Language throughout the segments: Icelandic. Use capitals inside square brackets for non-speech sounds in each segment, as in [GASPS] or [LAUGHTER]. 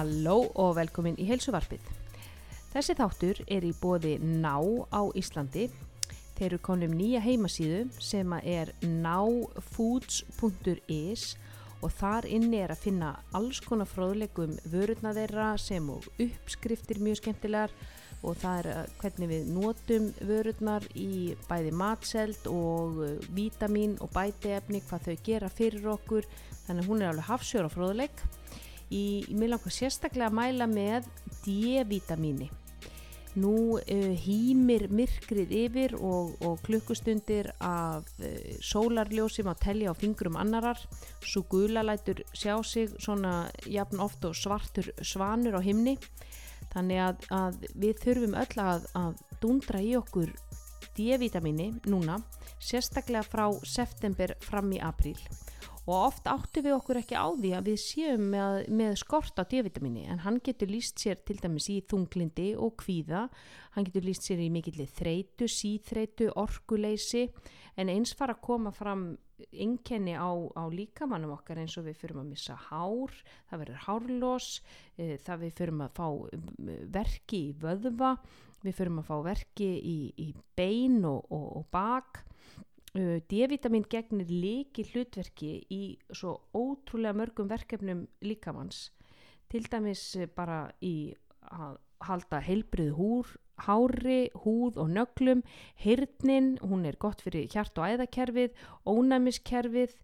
Halló og velkomin í heilsuvarpið. Þessi þáttur er í bóði Ná á Íslandi. Þeir eru konum nýja heimasíðu sem er náfoods.is og þar inni er að finna alls konar fróðlegum vörurna þeirra sem og uppskriftir mjög skemmtilegar og það er uh, hvernig við notum vörurnar í bæði matseld og uh, vítamin og bætiefni, hvað þau gera fyrir okkur. Þannig hún er alveg hafsjóra fróðleg. Í, mér langar sérstaklega að mæla með D-vitamíni. Nú uh, hýmir myrkrið yfir og, og klukkustundir af uh, sólarljósi má telja á fingrum annarar. Svo gula lætur sjá sig svona jafn oft og svartur svanur á himni. Þannig að, að við þurfum öll að, að dundra í okkur D-vitamíni núna, sérstaklega frá september fram í apríl og oft áttu við okkur ekki á því að við séum með, með skort á D-vitamini en hann getur líst sér til dæmis í þunglindi og kvíða, hann getur líst sér í mikilli þreitu, síþreitu, orkuleysi en eins fara að koma fram einkenni á, á líkamannum okkar eins og við fyrum að missa hár, það verður hárlós, e, það við fyrum að fá verki í vöðva, við fyrum að fá verki í, í bein og, og, og bak D-vitamin gegnir líki hlutverki í svo ótrúlega mörgum verkefnum líkamanns til dæmis bara í að halda heilbrið húr, hári, húð og nöglum, hirtnin, hún er gott fyrir hjart- og æðakerfið, ónæmiskerfið,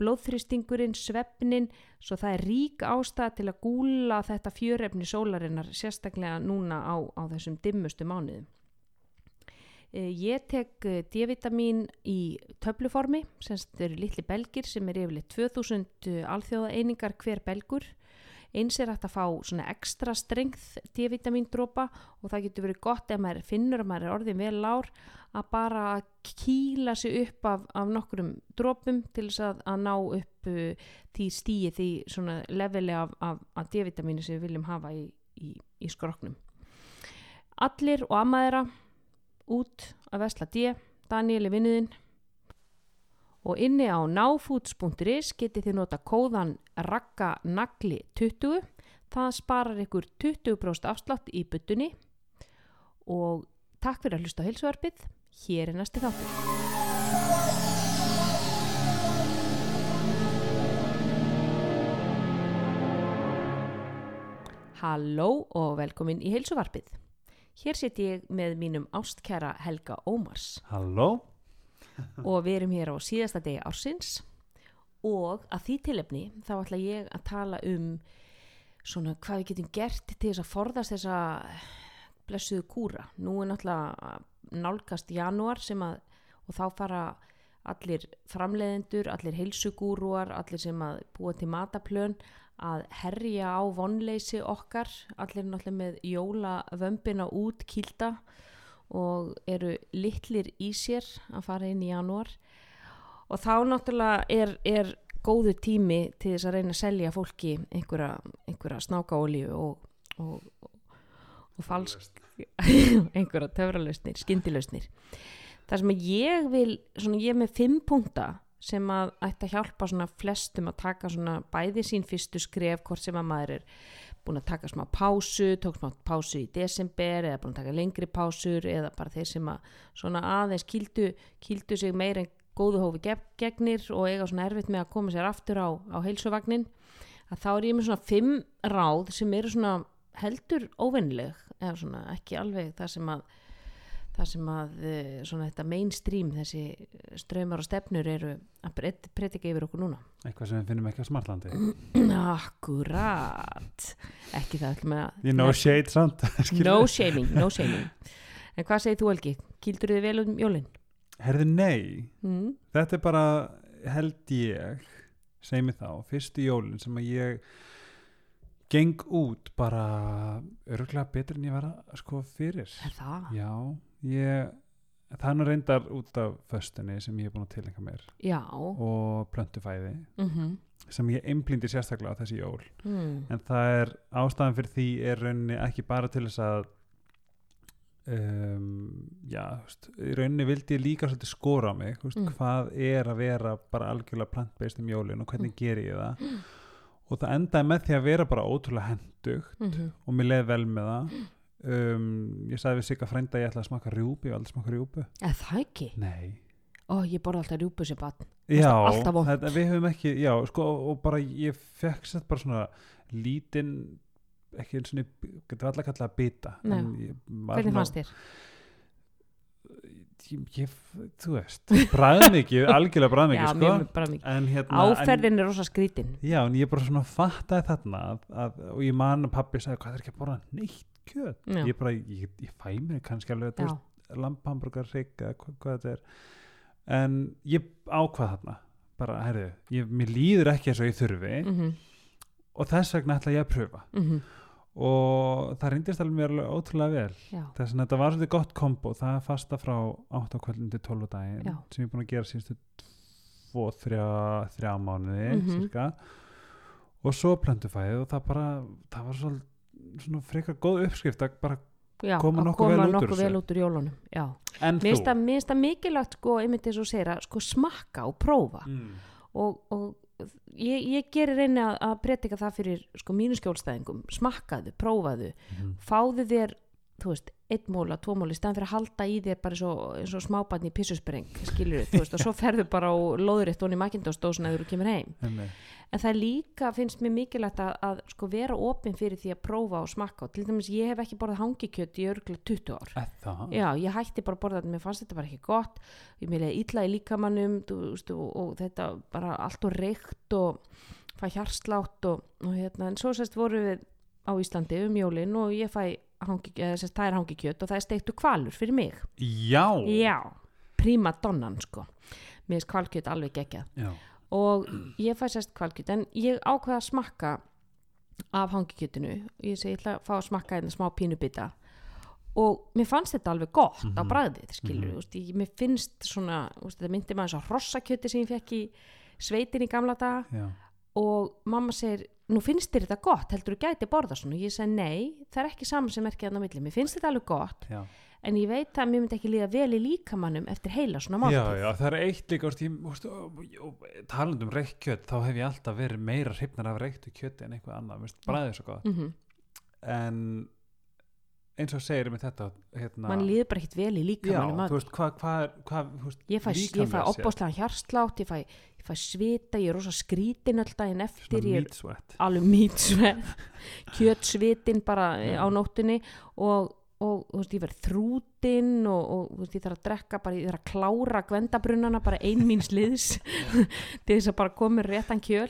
blóðþristingurinn, svefnin, svo það er rík ástæð til að gúla þetta fjörefni sólarinnar sérstaklega núna á, á þessum dimmustu mánuðum. Ég tek D-vitamin í töfluformi, semst eru litli belgir sem er yfirleitt 2000 alþjóða einingar hver belgur. Eins er hægt að fá svona ekstra strengð D-vitamin dropa og það getur verið gott ef maður finnur að maður er orðin vel lár að bara kýla sig upp af, af nokkrum dropum til þess að, að ná upp uh, því stíi því svona leveli af, af, af D-vitamini sem við viljum hafa í, í, í skroknum. Allir og ammaðera út að vesla D, Daniel er vinniðinn og inni á náfoods.is getið þið nota kóðan ragganagli20. Það sparar ykkur 20% afslátt í byttunni og takk fyrir að hlusta á heilsuarpið hér er næsti þáttur. Halló og velkomin í heilsuvarpið Hér set ég með mínum ástkæra Helga Ómars Halló? og við erum hér á síðasta degi ársins og að því tilefni þá ætla ég að tala um svona hvað við getum gert til þess að forðast þessa blessuðu kúra. Nú er náttúrulega nálgast janúar sem að og þá fara allir framleiðendur, allir heilsugúruar, allir sem að búa til mataplön að herja á vonleysi okkar, allir náttúrulega með jólavömbina út kýlda og eru litlir í sér að fara inn í janúar. Og þá náttúrulega er, er góðu tími til þess að reyna að selja fólki einhverja, einhverja snákaolíu og, og, og falsk einhverja töfralausnir, [LAUGHS] skyndilösnir þar sem ég vil svona ég með fimm punta sem að ætti að hjálpa svona flestum að taka svona bæði sín fyrstu skref hvort sem að maður er búin að taka smá pásu, tók smá pásu í desember eða búin að taka lengri pásur eða bara þeir sem að svona aðeins kýldu, kýldu sig meir en góðu hófi gegnir og eiga svona erfitt með að koma sér aftur á, á heilsuvagnin að þá er ég með svona fimm ráð sem eru svona heldur óvennileg eða svona ekki alveg það sem að það sem að svona þetta mainstream þessi ströymar og stefnur eru að predika yfir okkur núna. Eitthvað sem við finnum ekki á smartlandi. [CLEARS THROAT] Akkurat. Ekki það ekki með no shade samt. [LAUGHS] No shaming, no shaming. En hvað segir þú Helgi? Kýldur þið vel um jólinn? Herði nei. Mm? Þetta er bara held ég segi mig þá, fyrstu jólin sem að ég geng út bara örgulega betur en ég var að sko fyrir. Er það? Já, ég það er nú reyndar út af föstunni sem ég er búin að tilhenga mér. Já. Og plöntufæði. Mm sem ég einblindi sérstaklega á þessi jól. Mm. en það er ástæðan fyrir því er rauninni ekki bara til þess að um, já, veist, í rauninni vildi ég líka svolítið skora á mig, veist, Mm. hvað er að vera bara algjörlega plant-based um jólin og hvernig ger ég það. Og það endaði með því að vera bara ótrúlega hendug mhm, og mér leði vel með það um, ég sagði við Sigga frænda að ég ætla að smaka rjúpi og aldrei smaka rjúpu eða það ekki nei ó, ég borða alltaf rjúpu sem bann Já, alltaf þetta, við höfum ekki, já, sko, og bara ég fekk sett bara svona lítinn, ekki eins og getur allar kallað að bita. Nei. en ég var hvernig fannst þér? Ég, ég, þú veist, bræðum ekki, algjörlega ekki, sko. hérna, áferðin er rosa skrítin en, já, en ég bara svona fattaði þarna að, að, og ég man að pappi sagði, hvað er ekki að borða neitt kjöt? Já. Ég bara, ég, ég fæ mér kannski alveg, lamphamburgar, hrygg, eða hvað, þetta er. En ég ákvað þarna, bara, herðu, ég, mér líður ekki eins og ég þurfi mhm, og þess vegna ætla ég að pröfa mhm, og það reyndist alveg mér alveg ótrúlega vel þess að þetta var svolítið gott kombo það er fasta frá 8 á kvöldin til 12 á daginn Já. sem ég er búin að gera síðustu 2-3 þrjá mánuði Mhm. cirka og svo plöntufæðið og það bara það var svolítið svona frekar góð uppskrift að bara já Koma nokkuð vel þessu. vel út úr jólunum mér finnst það- mikilvægt sko, einmitt eins og segir að sko smakka og prófa mm. og, og ég, ég gerir reyni að, að predika það fyrir sko mínu skjólstæðingum smakkaðu, prófaðu, Mhm. fáðu þér þú veist, einn móla, tvo móla í staðan fyrir að halda í þér bara eins og, eins og smábarn í pissuspreng, skilur þú veist, og svo ferðu bara og loður eitt onni makindósdósin eða þú kemur heim. Einmitt. en það er líka, finnst mér mikilvægt að, að sko vera opinn fyrir því að prófa og smakka. Til dæmis ég hef ekki borðað hangikjöt í örgulega 20 ár. Það? Já, ég hætti bara að borða þetta, mér fannst þetta bara ekki gott. Ég meðlega illa í líkamannum og, og þetta bara allt og reykt og fæ hjarslátt og, og hérna, en svo sérst voru við á Íslandi um jólin og ég fæ hangi, sérst, það er hangikjöt og það er steiktu kvalur fyrir mig Já. Já, prima donnan sko mér er kvalkjöt alveg geggjað Já. og ég fæ sérst kvalkjöt en ég ákveða að smakka af hangikjötinu ég segi, ég ætla að fá að smakka einna smá pínubita og mér fannst þetta alveg gott á Mhm. bragðið, skilur mm mér finnst svona, úst, þetta myndi maður svo hrossakjöti sem ég fekk í sveitin í gamla daga Já. og mamma segir, nú finnst þér þetta gott heldur þú gæti borða svona, og ég segi nei það er ekki saman sem merkið hann á milli, mér finnst þetta alveg gott Já. en ég veit að mér myndi ekki líða vel í líkamannum eftir heila svona Já, máltíð já, það er eitt líka talandi um reykt kjöt þá hef ég alltaf verið meira hrifnar af reyktu kjöti en eitthvað annað, veist, bræðið svo gott Mhm. en eins og segir með þetta hérna, mann líður bara ekkit vel í líkamannum ég fæ, ég fæ opbóðslega hjarslátt ég fæ, ég fæ svita, ég er rosa skrítin öll daginn eftir, ég er alveg mýtsvett [LAUGHS] kjötsvitin bara eh, á nóttunni og, og veist, ég verð þrútin og, og veist, ég þarf að drekka bara, ég þarf að klára gvendabrunnana bara ein mín sliðs [LAUGHS] til þess að bara með réttan kjöl.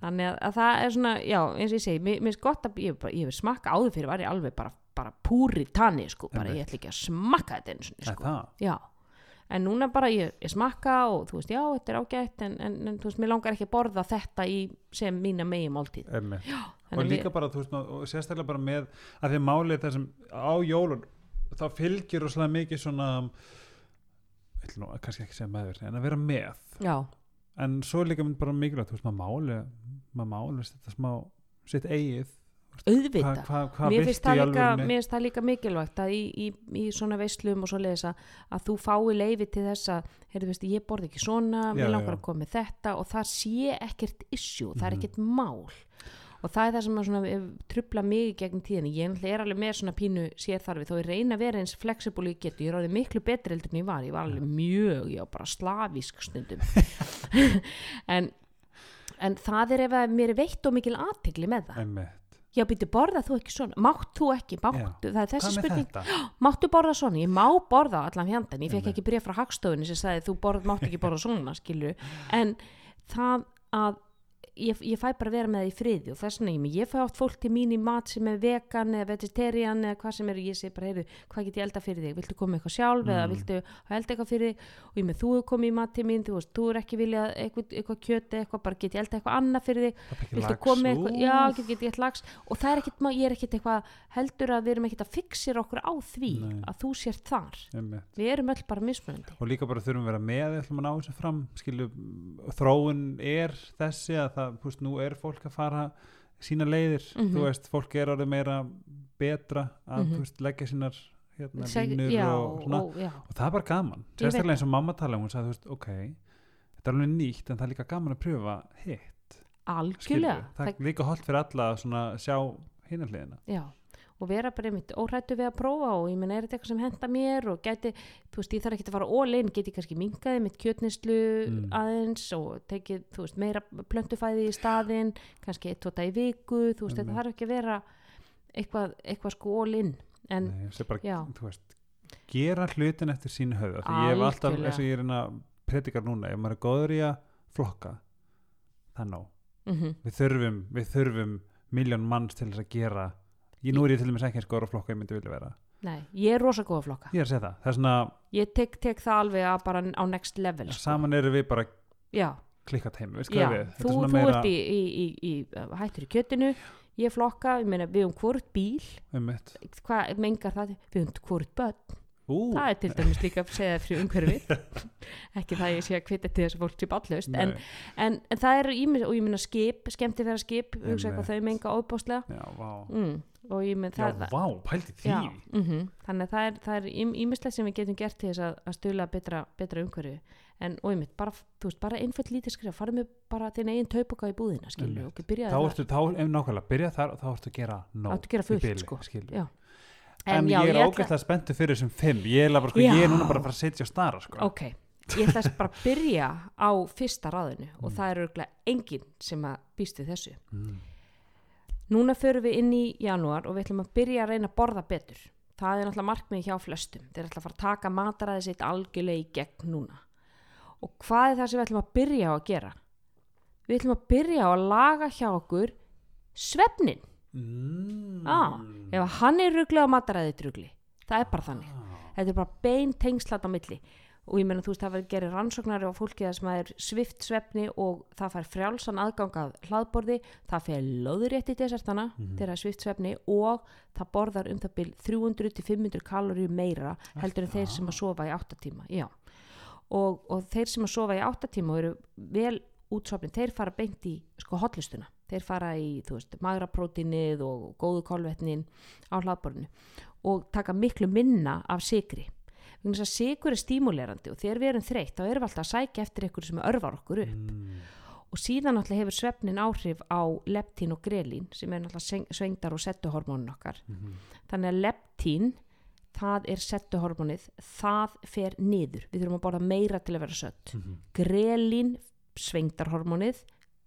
Þannig að, að það er svona, já, eins og ég segi mér finnst gott að, ég, ég hef smakka áður fyrir var ég alveg bara, bara púri tanni sko, bara ég ætla ekki að smakka þetta sinni, er sko. já, en núna bara ég, ég smakka og þú veist, já, þetta er ágætt en, en, en þú veist, mér langar ekki að borða þetta í sem mína megi máltíð. Einmitt. og líka bara, þú veist, og og sérstaklega bara með að því að málið það sem á jólun þá fylgir rosalega mikið svona ég nú kannski ekki segja meður en að vera með. Já, en svo líka bara mikilvægt, þú veist, maður máli maður máli þetta smá sitt eigið auðvita hvað hva, hva mér finnst það, líka, mér finnst það líka mikilvægt að í, í, í svona veislum og svo leiðis að, þú fái leifi til þess að ég borði ekki svona, Já, mér langar já. að koma með þetta og það sé ekkert issue, það er Mhm. ekkert mál. Og það er það sem svona, eh, trubla mig í gegnum tíðinni, ég er alveg með svona pínu sérþarfi, þó ég reyna að vera eins flexible ég getur, ég er orðið miklu betri heldur en ég var. Ég var alveg mjög, ég var bara slavísk stundum. [LAUGHS] En en það er ef að mér veitt og mikil aðtegli með það. Einmitt. Já, býttu, borða þú ekki svona? Mátt þú ekki? Máttu, það er þessi spurning. [GASPS] Máttu borða svona? Ég má borða allan fjandan. Ég fekk ekki bréf frá hagstofunni sem sagði þú borð, mátt ekki borða svona, skilju. En það að ég, ég fæ bara vera með það í friði og þess vegna ég, ég fæ oft fólk til mín í mat sem er vegan eða vegetarian eða hvað sem er og ég segi bara, heyrðu, hvað get ég elda fyrir þig? Viltu koma eitthvað sjálf eða Mm. viltu elda eitthvað fyrir þig? Og ég með þú komið í mat til mín, þú veist, þú er ekki viljað eitthvað, eitthvað kjöti, eitthvað, bara get ég elda eitthvað annað fyrir þig Það er ekki viltu með eitthvað, já, get, get, get lags og það er ekkit, ég er ekkit eitthvað heldur að við erum ekkit að fixir okkur á því Nei. að þú sért þar við erum öll bara mismunandi og líka bara þurfum við að vera með þróun er þessi að það, veist, nú er fólk að fara sína leiðir, Mhm. þú veist, fólk er orðið meira betra að, Mhm. þú veist, leggja sínar hérna, línur já, og svona, og, og það er bara gaman. Sérstaklega eins og mamma tala um, hún sagði, veist, ok þetta er alveg nýtt, en það er líka gaman að pröfa hitt. Algjörlega. Það er líka holdt fyrir alla að svona sjá hinna hliðina. Já, og vera bara einmitt óhrættu við að prófa og ég menn er þetta eitthvað sem henda mér og gæti, þú veist, ég þarf ekki að fara all-in, geti kannski mingaði mitt kjötnislu Mm. aðeins og tekið, þú veist, meira plöntufæði í staðinn, kannski eitt tóta í viku, þú veist, þetta Einmitt. þarf ekki að vera eitthvað, eitthvað sko all-in en Nei, bara, þú veist, gera hlutin eftir sín höfða því ég hef alltaf, eins og ég er hérna predikar núna, ef maður er góður í að flokka það nóg. Mm við þurfum, við þurfum miljón manns til þess að gera ég nú er ég til dæmis ekki eins góður að flokka ég myndi vilja vera. Nei, ég er rosa góð að flokka. Ég er að segja það, það er svona ég tek, tek það alveg að bara á next level sko. saman eru við bara já, klikkat heim, já, skoðum við þú, þú ert í, í, í, í hættur í kjötinu. Ég flokka, ég meina við um hvort bíl. Um mitt hvað mengar það, við um hvort börn. Ú, það er til dæmis líka að segja fyrir umhverfið. [LAUGHS] Ekki það að ég sé að kvita til þess að fólk sé ballust en, en, en það er og ég minna skip, skemmti vera skip hugsa Einmitt. hvað þau menga óbáslega já, vá. Mm, og ég já, það, vá, pældi því já, mm þannig að það er, það ímislegt sem við getum gert til þess að, að stula betra, betra umhverfi en og ég mynd, bara, þú veist, bara einföld lítið skrifa farið með bara þinn eigin taupoka í búðina skilju, og byrjaði þá það ertu, þá, ef nákvæmlega, byrja þar og þá ertu að gera nóg Áttu að gera fullt, bili, sko. Já. en, já, ég er ógæslega spenntu fyrir þessum fimm ég er, bara, sko, ég er núna Já. bara að fara að setja á stara sko. ok, ég ætla bara að byrja á fyrsta ráðinu og Mm. það er örgulega enginn sem að býst við þessu mm. Núna förum við inn í janúar og við ætlum að byrja að reyna að borða betur. Það er náttúrulega markmið hjá flestum. Þeir ætla að fara að taka mataræði sitt algjörlega í gegn núna. Og hvað er það sem við ætlum að byrja á að gera? Við ætlum að byrja á að laga hjá okkur svefnin Mm. ah, ef hann er ruggli á mataræði rugli það er bara þannig. Þetta er bara bein tengslat á milli og ég meina þú veist það verður gerir rannsóknari á fólki það sem er svift svefni og það fær frjálsan aðgang að hlaðborði það fer löðurétt í desertana þegar það er svift svefni og það borðar um það bil 300-500 kaloríu meira heldur en þeir sem að sofa í 8 tíma og, og þeir sem að sofa í 8 tíma eru vel útsofnin, þeir fara beint í sko hotlistuna, þeir fara í magraprótínið og góðu kolvetnin á hlaðborðinu og taka miklu minna af sigri þess að sigur er stímulerandi og þegar við erum þreytt þá erum við alltaf að sækja eftir ykkur sem örvar okkur upp. Mm. og síðan náttúrulega hefur svefnin áhrif á leptín og grelín sem er sveng- svengdar og settuhormónin okkar. Mhm. þannig að leptín það er settuhormónið það fer niður, við þurfum að borða meira til að vera sött. Mhm. grelín svengdarhormónið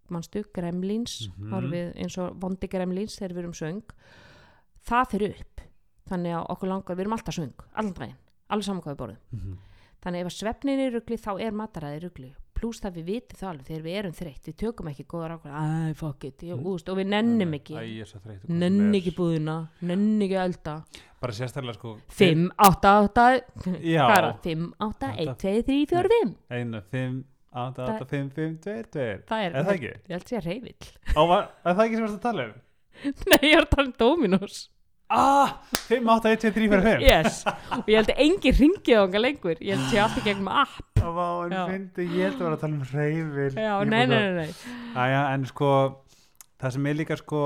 manstu, gremlins mm við eins og vondi gremlins þegar við erum söng það fer upp. Þannig að okkur langar, við erum alltaf söng allan daginn, alveg saman hvað við borðum Mhm. þannig að ef að svefnin er rugli þá er mataræði rugli pluss það við vitum það alveg þegar við erum þreytt við tökum ekki góðar it ég, Mm. og við nennum ekki er nenn er. ekki búðina, nenn ekki elda bara sérstaklega sko 5, 8, 8 já, hvað er það? 5, 8, 1, 2, 3, 4, 5 einu, fimm, átta, átta, fimm, fimm, tveir, tveir það er, er það ekki? ég held að reyfill Á, var, er það ekki sem við að tala um? [LAUGHS] nei, ég er að tala um Dominos Ah, 5, 8, 1, 2, 3, 4, 5 yes, og ég held að engin ringið á hanga lengur. Ég held sé allt í gegnum app. En Já. fyndi, ég held að vera að tala um reyfil já, nei, nei, nei, nei. Æja, en sko það sem er líka sko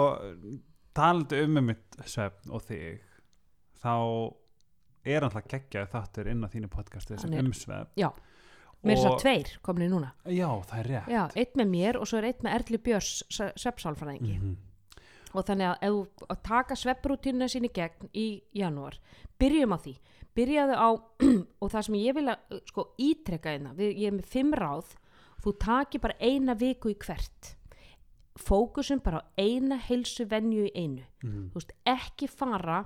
talandi um um mitt svefn og þig þá er alltaf geggjað þáttur inn á þínu podcastu er- um svefn Já. mér er Og- það tveir komin í núna. Já, það er rétt. Já, eitt með mér og svo er eitt með Erli Björns sveppsálfræðingi. Mhm. Og þannig að að taka svepprútínuna sín í gegn í janúar byrjum á því, byrjaðu á [CLEARS THROAT] og það sem ég vil að sko ítrekka einna, við, ég er með fimm ráð þú taki bara eina viku í hvert. Fókusum bara á eina heilsu venju í einu. Þú veist, ekki fara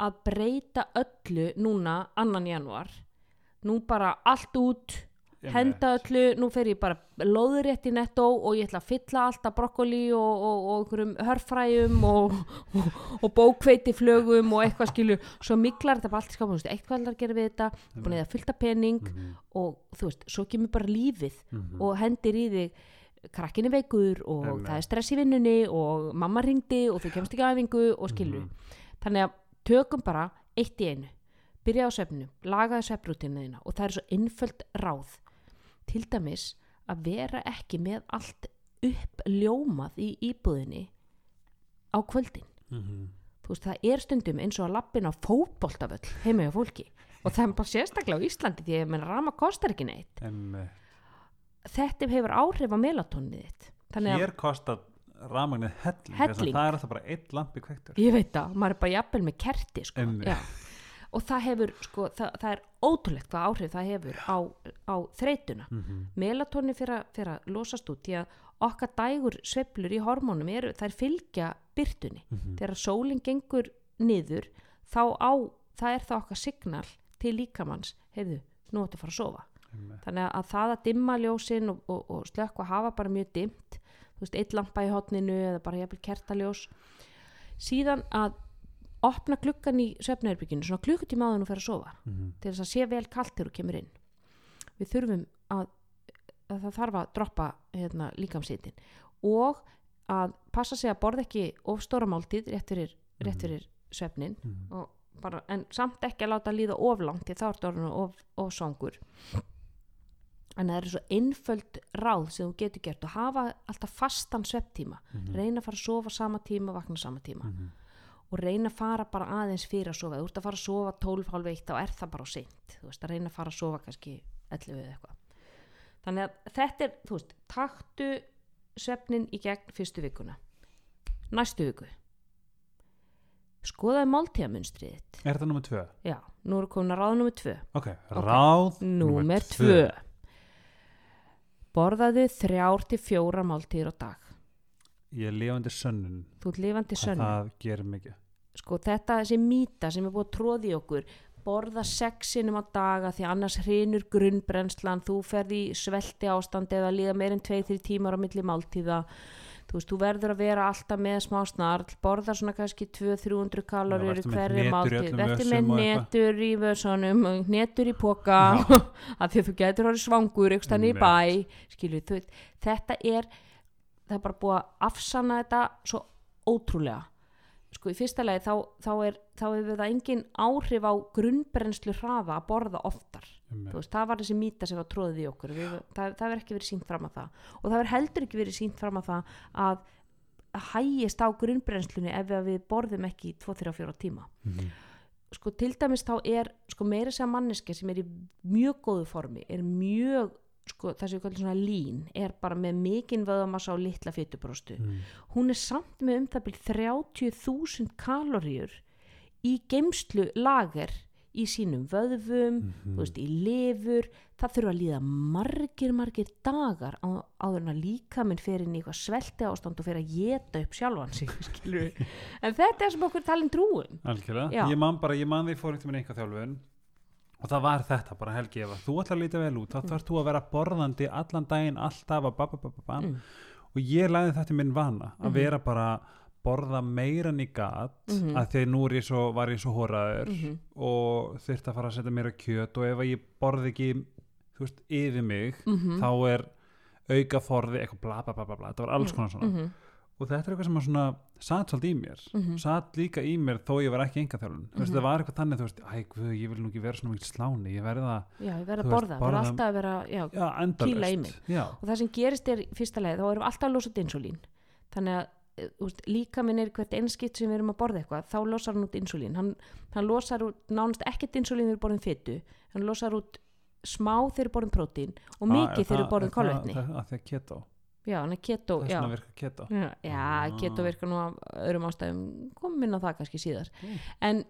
að breyta öllu núna annan janúar. Nú bara allt út. Henda öllu, nú fer ég bara loðurétt í nettó og ég ætla að fylla alltaf brokkoli og, og, og einhverjum hörfræjum og, og, og bókveiti flögum og eitthvað skilju svo miklar þetta bara allt skapum, eitthvað ætlar að gera við þetta búin að fylta pening Mhm. og þú veist, svo kemur bara lífið Mhm. og hendir í þig krakkin er veikur og Einmitt. það er stress í vinnunni og mamma ringdi og þú kemst ekki að æfingu og Mhm. þannig að tökum bara eitt í einu byrja á svefnu, lagaði svefnrútinu þína og það er svo einföld ráð til dæmis að vera ekki með allt upp ljómað í íbúðinni á kvöldin Mhm. þú veist það er stundum eins og að lappin á fótboltavöll heima hjá fólki og það er bara sérstaklega á Íslandi því að rama kostar ekki neitt Einmitt. þetta hefur áhrif á melatónið þitt Hér kostar rafmagnið helling, Helling. það er alltaf bara einn lampi kvektur ég veit það, maður er bara jafnvel með kerti sko. Einmitt. Já. Og það hefur sko, það, það er ótrúlegt hvað áhrif það hefur á, á þreytuna. Mm melatóni fyrir, að- fyrir að losast út því að okkar dægur sveiflur í hormónum eru, þær fylgja byrtunni Mhm. þegar sólinn gengur niður þá á, það er það okkar signal til líkamanns, heyrðu, nú ættu að fara að sofa. Þannig að það að dimma ljósin og, og, og slökka hafa bara mjög dimmt þú veist, eitt lampa í hotninu eða bara jafnvel kertaljós. Síðan að opna gluggan í svefnherbygginu svona klukkutíma áður en þú fer að sofa Mhm. til þess að sé vel kalt þegar þú kemur inn við þurfum að, að það þarf að droppa hérna, líkamsýtin og að passa sig að borða ekki of stóra máltíð rétt fyrir, rétt fyrir svefnin Mhm. og bara, en samt ekki að láta líða of langt því þá ertu orðinu of, of songur en það eru svo einföld ráð sem þú getur gert og hafa alltaf fastan svepptíma Mhm. reyna að fara að sofa sama tíma og vakna sama tíma Mhm. Og reyna að fara bara aðeins fyrir að sofa. Þú ert að fara að sofa 12 hálf eitt þá er það bara seint, þú veist, að reyna að fara að sofa kannski 11 eða eitthvað. Þannig að þetta er, þú veist, taktu svefnin í gegn fyrstu vikuna. Næstu viku. Skoðaði máltíðamunstrið þitt. Er það nummið tvö? já, nú eru komin að ráða nummer tvö. Ok, ráð númer tvö. borðaðu þrjár til fjóra máltíðir á dag. Ég er lifandi sönnun. Þú ert lifandi að sönn það gerir mikið sko þetta þessi mýta sem er búið að tróði okkur borða sexinum á daga því annars hrinur grunnbrennslan þú ferði í svelti ástand eða líða meir en 2-3 tímar á milli máltíða. Þú veist, þú verður að vera alltaf með smá snarl borða svona kannski 200-300 kalorir í hverju máltíð verður með netur í vössunum og netur í póka að [LAUGHS] því að þú getur orðið svangur ykkur stann í bæ skilur, þú veit, þetta er það er bara búið að afsanna þetta svo ótrúlega sko í fyrsta lagi þá, þá, er, þá hefur það engin áhrif á grunnbrennslu hraða að borða oftar. Veist, það var þessi mýta sem var tróðið í okkur. Við, það, það verður ekki verið sínt fram að það. Og það verður heldur ekki verið sínt fram að það að hægist á grunnbrennslunni ef við borðum ekki í 2-3-4 tíma. Mhm. sko til dæmis þá er sko meira sem manneski sem er í mjög góðu formi er mjög sko það sem við kallum svona lín er bara með mikinn vöðamassa og litla fytubróstu Mhm. hún er samt með um byrj 30.000 kaloríur í geimslu lager í sínum vöðvum Mhm. þú veist, í lifur það þurfa að líða margir, margir dagar á, áður en að líka minn fer inn í eitthvað svelti ástand og fer að geta upp sjálfan sig, [LAUGHS] en þetta er sem okkur talin trúum algjörlega, Já. ég man bara, ég man því fór einhvern veginn einhver þjálfun og það var þetta bara Helgi, ef þú ætlar að líta vel út þá þarf þú að vera borðandi allan daginn alltaf að ba, ba, ba, ba, ba. Mm. og ég lagði þetta minn vana að Mhm. vera bara borða meira en í gat Mhm. að því nú ég svo, var ég svo hóraður Mhm. og þurfti að fara að setja meira kjöt og ef ég borði ekki þú veist, yfir mig Mhm. þá er auka forði eitthvað bla bla bla bla, bla. þetta var alls konar svona Mhm. Og þetta er eitthvað sem að svona satt svolítið í mér. Mhm. satt líka í mér þó ég var ekki enga þjálfun veist, Mhm. það var eitthvað þannig, þú veist, æ, guð, ég vil nú ekki vera svona mikið sláni, ég verði það já, ég verð Þú að borða, borða- er alltaf að vera já, já, Kýla í mig. já, og það sem gerist er fyrsta leið þá erum alltaf að losa út insulín þannig að eh, veist, líka minn er hvert einskipt sem við erum að borða eitthvað þá losar hann út insulín hann, hann losar út nánast ekkert insulín þegar við borðum fytu hann losar út smá þegar borðum prótín og mikið þegar borðum kolvetni að að já, hann er keto það er svona virka keto já, já Ah. keto virkar nú af öðrum ástæðum komum inn á það kannski síðar Mm. en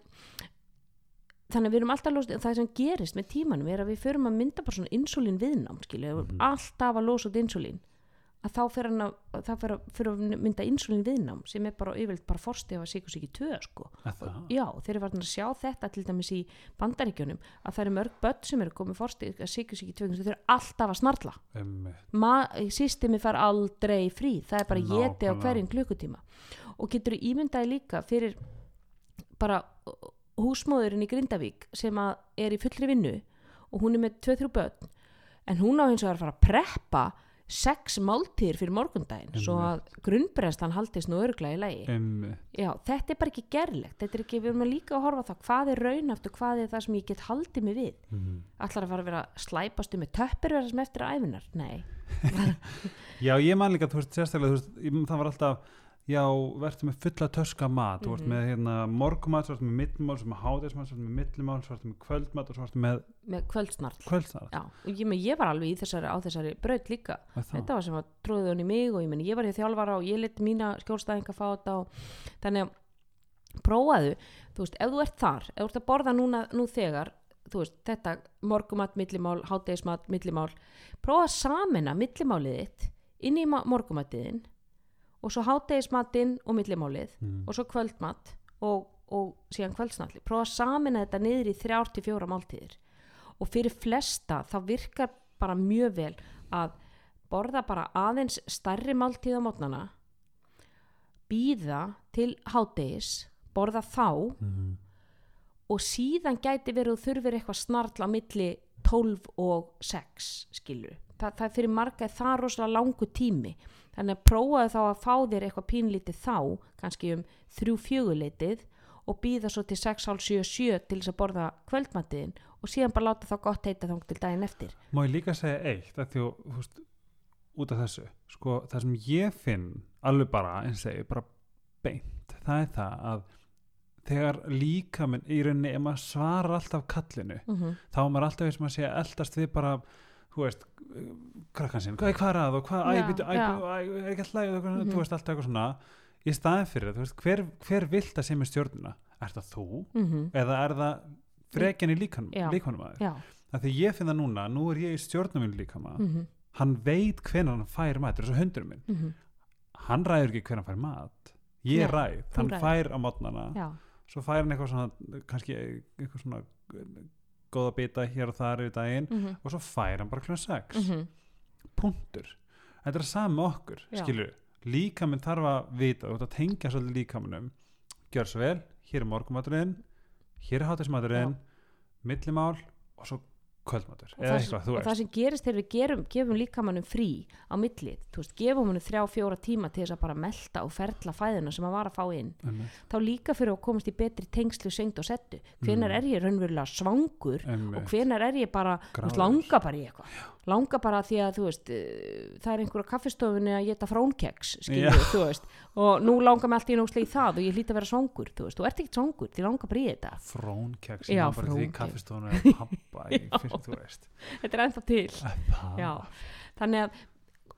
þannig að við erum alltaf að losa það sem gerist með tímanum er að við förum að mynda bara svona insulín viðnám skilja, mm Mhm. alltaf að losa út insulín að þá fyrir hann að, það fyrir að, fyrir að mynda insulín viðnám sem er bara yfirleitt bara forsti af að síkus ekki tvö sko. Er það? já, þeir eru verið að sjá þetta til dæmis í bandaríkjunum að það eru mörg börn sem eru komið forsti að síkus ekki tvö þeir eru alltaf að snarla systemi far aldrei frí það er bara geti á hverjum klukkutíma og getur ímyndaði líka fyrir bara húsmóðurinn í Grindavík sem er í fullri vinnu og hún er með 2-3 börn en hún á hins vegar að fara að preppa sex máltíðir fyrir morgundaginn svo að grunnbrennslan haldist nú örglega í lagi. Einmitt. Já, þetta er bara ekki gerlegt þetta er ekki, við erum að líka að horfa það hvað er raunhaft og hvað er það sem ég get haldið mig við? Mhm. allar að fara að vera að slæpast um með töppir verða sem eftir æfinar, nei. [LAUGHS] Já, ég man líka, þú veist, sérstaklega þú veist, það var alltaf já, verður með fulla töska mat, þú ert Mhm. með hérna, morgumat, svo ertu með millumál, svo ertu með hádeismat, svo ertu með millumál, svo ertu með kvöldmat og svo ertu með með kvöldsnart kvöldsnart. Já, og ég, men, ég var alveg í þessari, á þessari braut líka þetta var sem að tróði hún í mig og ég, meni, ég var í þjálfara og ég lit mína skjólstæðinga fá þetta og þannig að prófaðu, þú veist, ef þú ert þar ef þú ert að borða núna, nú þegar þú veist, þetta morgumat, millimál hátegismat, millimál prófa að samina millimálið þitt inn í ma- morgumatiðin og svo hátegismatinn og millimálið Mm. og svo kvöldmat og, og síðan kvöldsnalli prófa að samina þetta niður í þrjár til fjóra máltíðir og fyrir flesta þá virkar bara mjög vel að borða bara aðeins stærri máltíð á mótnana býða til hádegis borða þá Mhm. og síðan gæti verið þurfir eitthvað snarl á milli 12 og 6 skilur Þa, það er fyrir marga er það rosalega langu tími þannig að prófaðu þá að fá þér eitthvað pínlítið þá kannski um 3-4 leitið og býða svo til 6-7-7 til þess að borða kvöldmatiðin og síðan bara láta þá gott heita þóng til daginn eftir Má ég líka segja eitt því veist, út af þessu sko, það sem ég finn alveg bara, og segi, bara beint það er það að þegar líka minn í rauninni ef maður svarar alltaf kallinu mm -hmm. þá er maður alltaf eins og maður sé að eldast við bara þú veist, krakkan sinn hvað, er að og hvað, æ, Já, býtu, æ, já. æ, er ekki alltaf mm Mhm. þú veist, alltaf eitthvað svona í staðin fyrir það, þú veist, hver, hver vilt að með stjórnuna er það þú eða er það Já. líkanum aður já að því ég finn það núna, nú er ég í stjórnum minn líkama, mm -hmm. hann veit hvenær hann fær mat, þetta er svo hundur minn Mhm. hann ræður ekki hvenær hann fær mat ég ræð, hann ræður. fær á mótnana svo fær hann eitthvað svona kannski eitthvað svona góða bita hér og þar yfir daginn mm og svo fær hann bara kljóðan 6 -hmm. punktur. Þetta er með okkur, Já. skilur líkaminn þarf að vita, þú ert að tengja svolítið líkaminnum, gjör svo vel hér er morgumaturinn, hér er hátismaturinn millimál og svo kvöldmatur, og, það, eitthvað, og það sem gerist þegar við gerum, gefum líkamannum frí á millið, þú veist, gefum hann þrjá fjóra tíma til þess að bara melta og ferla fæðina sem hann var að fá inn Einmitt, þá líka fyrir að komast í betri tengslu sengd og settu, hvenar Mm. er ég raunverulega svangur einmitt. og hvenar er ég bara, langa bara í eitthvað? Langa bara því að þú veist eh, það er einhverja kaffistofunni að geta frónkeks og nú langar mig allt í náttúrulega í það og ég hlýt að vera svangur þú veist, þú ert ekkert svangur, því langar bara í þetta. Frónkeks Já, [LAUGHS] já, bara því kaffistofuna er pappa þú veist. [LAUGHS] Þetta er ennþá til. [LAUGHS] Þannig að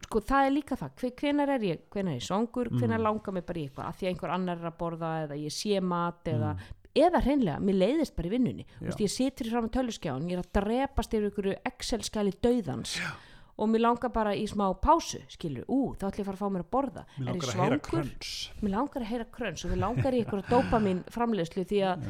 sko það er líka það, Hve- hvenær er ég hvenær er ég svangur, hvenær Mm. langar mig bara í eitthvað að því að einhver annar er að borða eða ég sé mat eða, Mm. eða hreinlega, mér leiðist bara í vinnunni. Veist, ég situr fram með töluskjáin, ég er að drepast yfir einhverju Excel-skæli dauðans. Já. Og mér langar bara í smá pásu skilur, ú, þá ætlum ég að fara að fá mér að borða. Mér langar að heyra kröns mér langar að heyra kröns og mér langar í einhverju [LAUGHS] dópamin framleiðslu því að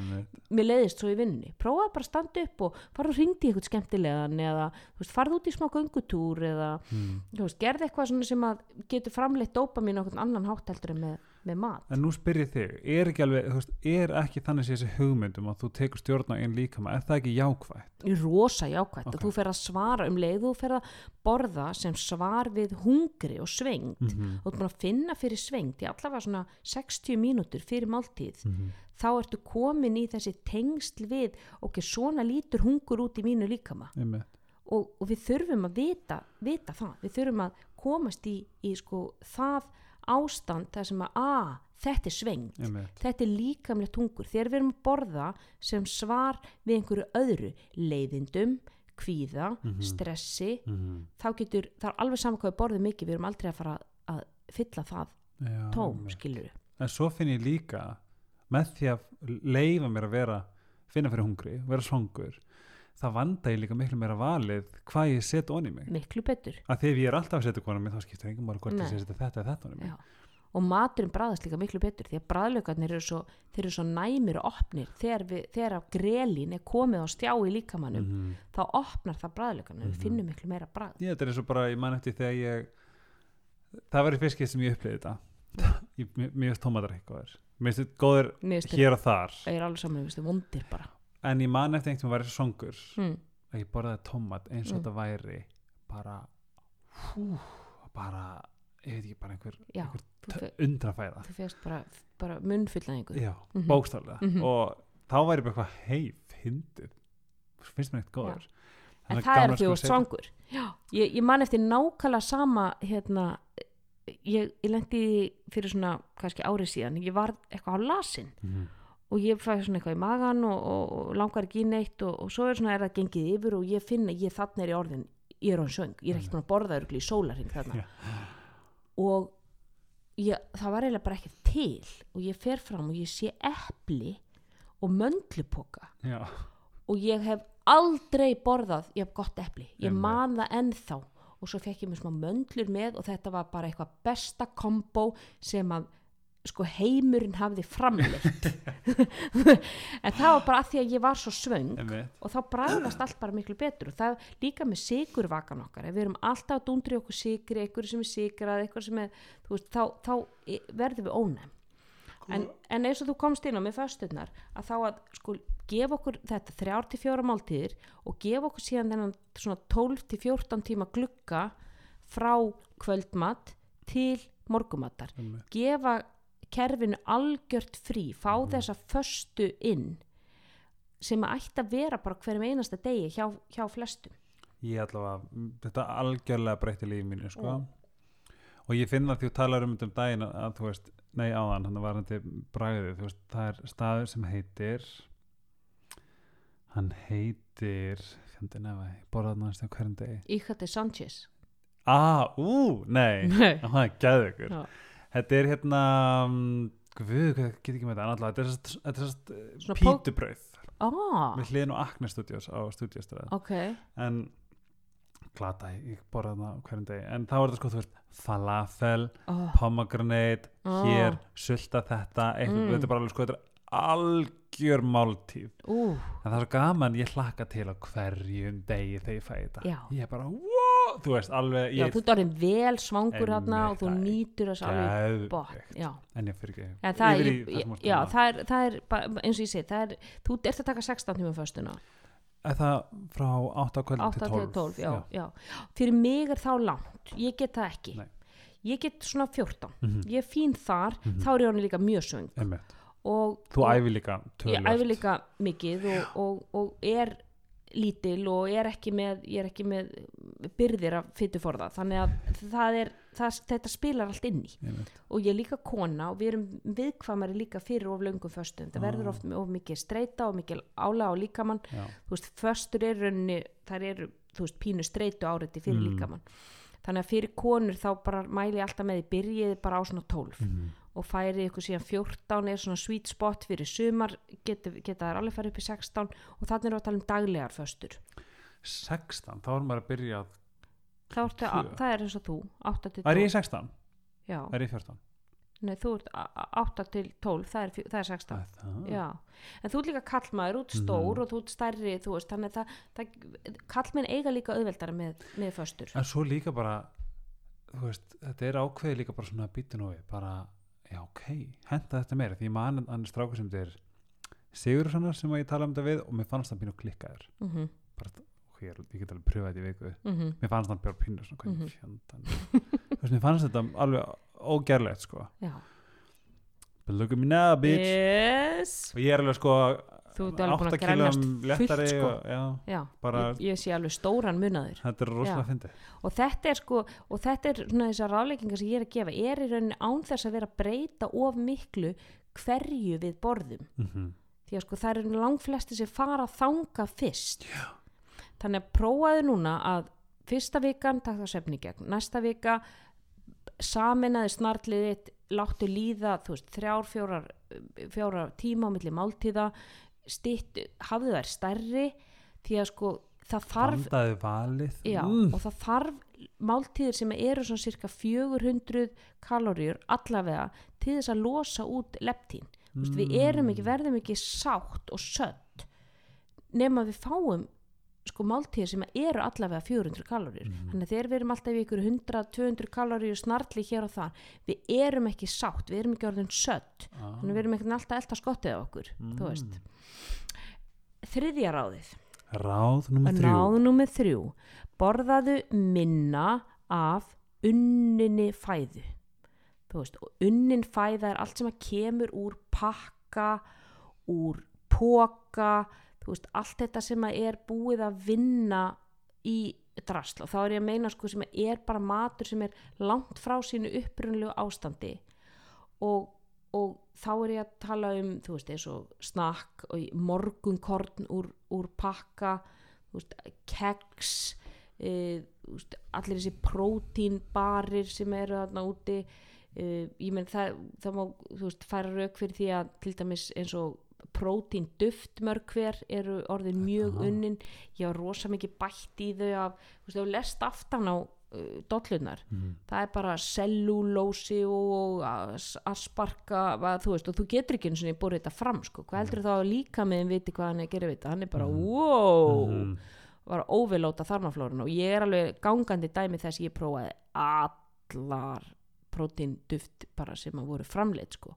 mér leiðist svo í vinnunni. Prófaði bara að standa upp og fara og ringdi eitthvað skemmtilegan eða farði út í smá göngutúr eða Mm. gerði eitthvað sem að getur framleitt dópamin á einhvern annan hátt heldur en með, með mat. En nú spyr ég þig, er ekki alveg þú veist, er ekki þannig sé þessi hugmyndum að þú tekur stjórn á einn líkama, er það ekki jákvætt? Í rosa jákvætt. Ok. og þú fer að svara um leið þú fer að borða sem svar við hungri og svengd mm -hmm. og þú ert búin að finna fyrir svengd í allavega svona 60 mínútur fyrir máltíð. Mhm. þá ertu komin í þessi tengsl við ok, svona lítur hungur út í mínu líkama. Og, og við þurfum að vita, vita það. Við þurfum að komast í, í sko, það ástand þar sem að a, þetta er Einmitt. þetta er líkamlegt hungur þegar við erum að borða sem svar við einhverju öðru leiðindum, kvíða Mhm. stressi, Mhm. þá getur það er alveg saman hvað við borðum mikið, við erum aldrei að fara að fylla það Já, tóm skilur en svo finn ég líka með því að leifa mér að vera finna fyrir hungri, vera svangur það vanda ég líka miklu meira valið hvað ég set onni mig. Miklu betur. Að ef ég er alltaf að setja konum mig þá skiptir engum máli hvort Nei. ég setja þetta eða þetta onni mig. Já. og maturinn bræðast líka miklu betur því að bræðlaugarnir eru svo, þeir eru svo næmir og opnir. Þegar, við, þegar grelin er komið á stjá í líkamannum Mhm. þá opnar það bræðlaugarnir, við Mhm. finnum miklu meira bræð Ég, þetta er eins og bara, ég man eftir þegar ég það var í fiskið sem ég upplýði þetta. Ég, mér mér finnst tómatar eitthvað mér finnst góður mér finnst hér og þar. Það er alveg saman, við vondir bara en ég man eftir einhvern veginn var songur. Mm. að ég borðaði tómat eins og Mm. þetta væri bara hú, bara, ég veit ekki, bara einhver, já, einhver undrafæða. þú fegst bara, bara munnfyllnaðingu já, Mhm. bókstaflega. Mhm. og þá væri bara eitthvað heif, hindið finnst mér eitthvað góður. En það er því og já, ég, ég man eftir nákvæmlega sama hérna, ég, ég lendi fyrir svona kannski árið síðan, ég var eitthvað á lasin. Mhm. Og ég fæði svona eitthvað í magan og, og, og langar ekki í neitt og, og svo er svona er það gengið yfir og ég finn að ég þarna er í orðin ég er á söng, ég er ekki búin að borða örgli í sólarhing þarna Já. og ég, það var eiginlega bara ekki til og ég fer fram og ég sé epli og möndlupoka Já. og ég hef aldrei borðað ég hef gott epli, ég Einmitt. man það ennþá og svo fekk ég mér smá möndlur með og þetta var bara eitthvað besta kombo sem að sko heimurinn hafði framleitt. [LAUGHS] En það var bara að því að ég var svo svöng og þá bræðast allt bara miklu betur. Og það er líka með sigurvakan okkar ef við erum alltaf að dundri okkur sigri eitthvað sem er sigrað, eitthvað sem er veist, þá, þá i- verðum við ónæm. En, en eins og þú komst inn á með fösturnar að þá að sko gefa okkur þetta þrjár til fjóra máltíðir og gefa okkur síðan þennan svona 12 til 14 tíma glugga frá kvöldmatt til morgumattar gefa kerfinu algjört frí fá þessa föstu inn sem að ætti að vera bara hverjum einasta degi hjá, hjá flestum ég allavega, þetta algjörlega breytti lífi mínu sko. Mm. og ég finna því þú talar um þetta um daginn að, að þú veist, nei áðan, hann var hann bragðið, þú veist, það er staður sem heitir hann heitir fjandi nefa, ég borðað hann aðeins hverjum degi Íkati Sanchez ah, ú, nei, Nei. það er gæðu ykkur Já. Þetta er hérna mm, guð, hvað get ekki með þetta, en allavega þetta er sest, Svona pítubrauð. Ah, við hliðin og Acne Studios á Studiostöð ok. En glata, ég borða það hverjum degi. En þá er þetta sko, þú veist, falafel oh, pomegranate, Ah. hér sulta þetta, eitthvað, Mm. þetta er bara alveg sko, þetta er algjör máltíð. Ú, en það er svo gaman, ég hlakka til á hverjum degi þegar ég fæ þetta. Já. ég er bara, þú veist, alveg já, ég þú ert orðin vel svangur hérna og þú er nýtur þess alveg bótt já en ég fyrir ekki það er, ert já, það er, það er eins og ég það er, þú ert að taka 16 tíma föstuna, er það frá 8 kvöld 8 til til 12, 12, já, já. Fyrir mig er þá langt, ég get það ekki. Nei. Ég get svona 14, Mhm. ég er fín þar, Mhm. þá er ég hann líka mjög. Og, þú æfi líka Ég tölvöld æfi líka mikið og, og, og er lítil og er ekki með, ég er ekki með byrðir af fytuforða, þannig að það er, það, þetta spilar allt inn í. Einmitt. og ég er líka kona og við erum viðkvæmari líka fyrir of löngum föstum það Ah. verður oft of mikið streita og mikið ála á líkamann Já. þú veist, föstur er rauninni þar eru, þú veist, pínu streitu áriti fyrir Mm. líkamann þannig að fyrir konur þá bara mæli ég alltaf með því byrjið bara á svona 12 Mhm. Og færi ykkur síðan 14 er svona sweet spot fyrir sumar geta, geta þær alveg farið upp í 16 og þannig er að tala um daglegar föstur. 16, þá er maður að byrja að það er eins og þú 8 til er 12 ég 16, já, er ég 14 nei, þú ert a- a- 8 til 12 það er, það er 16 Er það? Já, en þú ert líka kallmaður, út stór Mhm. og þú ert stærri, þú veist, þannig að það, það kallmenn eiga líka auðveldara með, með föstur. en svo líka bara veist, þetta er ákveði líka bara svona býttu nú við, bara, já ok henda þetta meira, því ég man hann strákur sem þetta er Sigur sannar sem ég tala um þetta við og mér fannst hann pínu klikkaður. Mm -hmm, bara, ok, ég, ég get alveg pröfað þetta í viku. Mm mér fannst bara pínu svona, þú veist, mér fannst þetta alveg ógerlegt sko, Já. but look at me now bitch. Yes. og ég er alveg sko Þú ert alveg búin 8 að grænjast kílum fullt, sko. og, já, Já, Bara- ég, ég sé alveg stóran munaður. þetta er rosalega Já. fyndið Og þetta er sko, og þetta er svona þessar ráleikingar sem ég er að gefa, er í rauninni án þess að vera að breyta of miklu hverju við borðum. mm því að sko það eru langflesti sem fara að þanga fyrst Já. þannig að prófaðu núna að fyrsta vikan takk það svefni í gegn, næsta vika saminaði snartliðið láttu líða, þú veist, þrjár fjórar, fjórar tíma á milli máltíða stitt, hafðu þær stærri því að sko það þarf Já, mm. og það þarf máltíðir sem eru svona cirka 400 kaloríur allavega til þess að losa út leptín. Mm. Við erum ekki, verðum ekki sátt og sött nema við fáum sko máltíðir sem eru allavega 400 kaloríur. Þannig að þegar við erum alltaf í ykkur 100-200 kaloríur snartli hér og þar, við erum ekki sátt, við erum ekki orðin sött. ah. Þannig að við erum ekki alltaf elta skottið á okkur, þú veist. Þriðja ráðið. Ráð nummer þrjú nummið þrjú borðaðu minna af unninni fæðu þú veist, og unnin fæða er allt sem að kemur úr pakka úr póka þú veist, allt þetta sem að er búið að vinna í drasl. Og þá er ég að meina sko sem er bara matur sem er langt frá sínu upprunlegu ástandi. Og, og þá er ég að tala um þú veist eins og snakk og morgunkorn úr, úr pakka þú veist, keks e, þú veist, allir þessi prótínbarir sem eru þarna úti. E, ég menn það, það má þú veist færa rauk fyrir því að til dæmis eins og prótín duftmörg hver eru orðin mjög Aha. unnin ég var rosa mikið bætt í þau af, þú veist, þú lest aftan á uh, dollunar Mhm. það er bara cellulósi og as- asparka þú veist, og þú getur ekki eins og búið þetta fram sko. hvað heldur þá að líka með viti hvað hann er að gera við þetta, hann er bara Mhm. wow Mhm. var að óvilóta þarmaflórun og ég er alveg gangandi dæmi þess ég prófaði allar prótínduft bara sem að voru framleitt sko.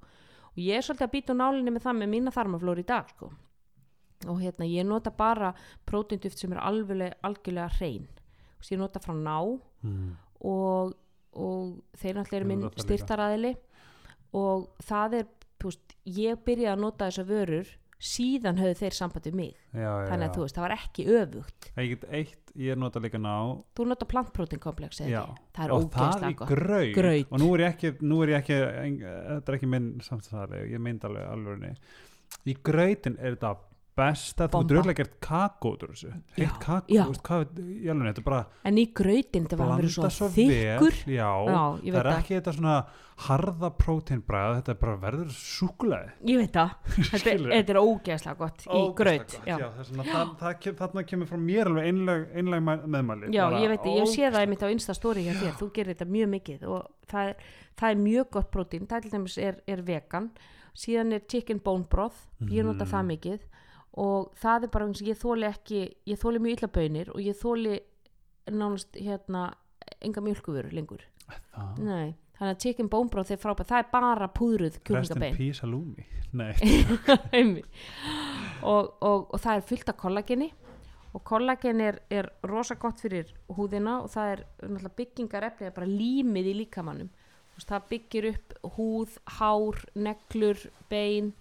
Og ég er svolítið að býta nálinni með það með mína þarmaflóru í dag sko. og hérna ég nota bara prótínduft sem er alveg algjörlega hrein veist, ég nota frá ná Mhm. og, og þeir náttúrulega eru minn styrtaraðili og það er veist, ég byrjaði að nota þessar vörur síðan höfðu þeir samband við mig já, já, þannig já. að þú veist, það var ekki öfugt ég get eitt, ég nota líka ná þú nota plantprótinkomplex já. það er ógeðslega. Graut. og nú er ég ekki, nú er ég ekki en, þetta er ekki minn samstæðari ég mynd alveg alveg í grautin er þetta besta þú Bomba. getur auðvitað gert kakó út úr þessu. Heitt kakó, þú veist hvað í alveg, þetta er bara en í grautin þetta var að vera svo svo þykkur. já, já, ég það er það. ekki þetta svona harða próteinbræð, þetta er bara verður súkulega ég veit það, [LAUGHS] þetta, þetta er ógeðslega gott í að það, það kem, þarna kemur frá mér alveg einleg, einleg meðmæli Já, Bara ég veit, ég sé það einmitt á Insta-story hjá þér, þú gerir þetta mjög mikið og það er, það er mjög gott prótín, það er, er vegan, síðan er chicken bone broth, ég nota það mikið og það er bara eins og ég þóli ekki, ég þóli mjög illa bönir og ég þóli nánast hérna enga mjölkuvöru lengur, Það- nei, þannig að chicken bone broth er frábæð, það er bara púðruð Rest in peace halloumi Nei, [LAUGHS] og, og, og það er fullt af kollageni og kollagen er, er rosa gott fyrir húðina og það er náttúrulega byggingar eflið bara límið í líkamannum það byggir upp húð, hár, neglur, bein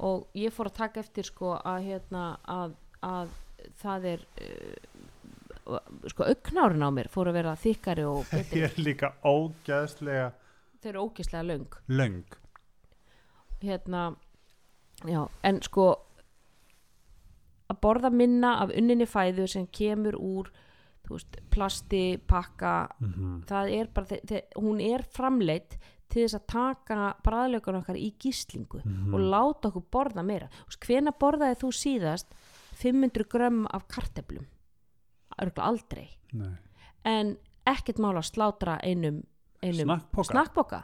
og ég fór að taka eftir sko að hérna að, að það er uh, sko augnárin á mér fór að vera þykkari og [LAUGHS] ég betri er líka ógæðslega þau eru ógislega löng. Löng. Hérna já, en sko að borða minna af unninni fæðu sem kemur úr veist, plasti, pakka mm -hmm. það er bara, hún er framleitt til þess að taka bræðlökun okkar í gíslingu Mhm. og láta okkur borða meira. Hvena borðaði þú síðast 500 grömm af karteblum örgulega aldrei. Nei. en ekkert mál að slátra einum, einum snakkboka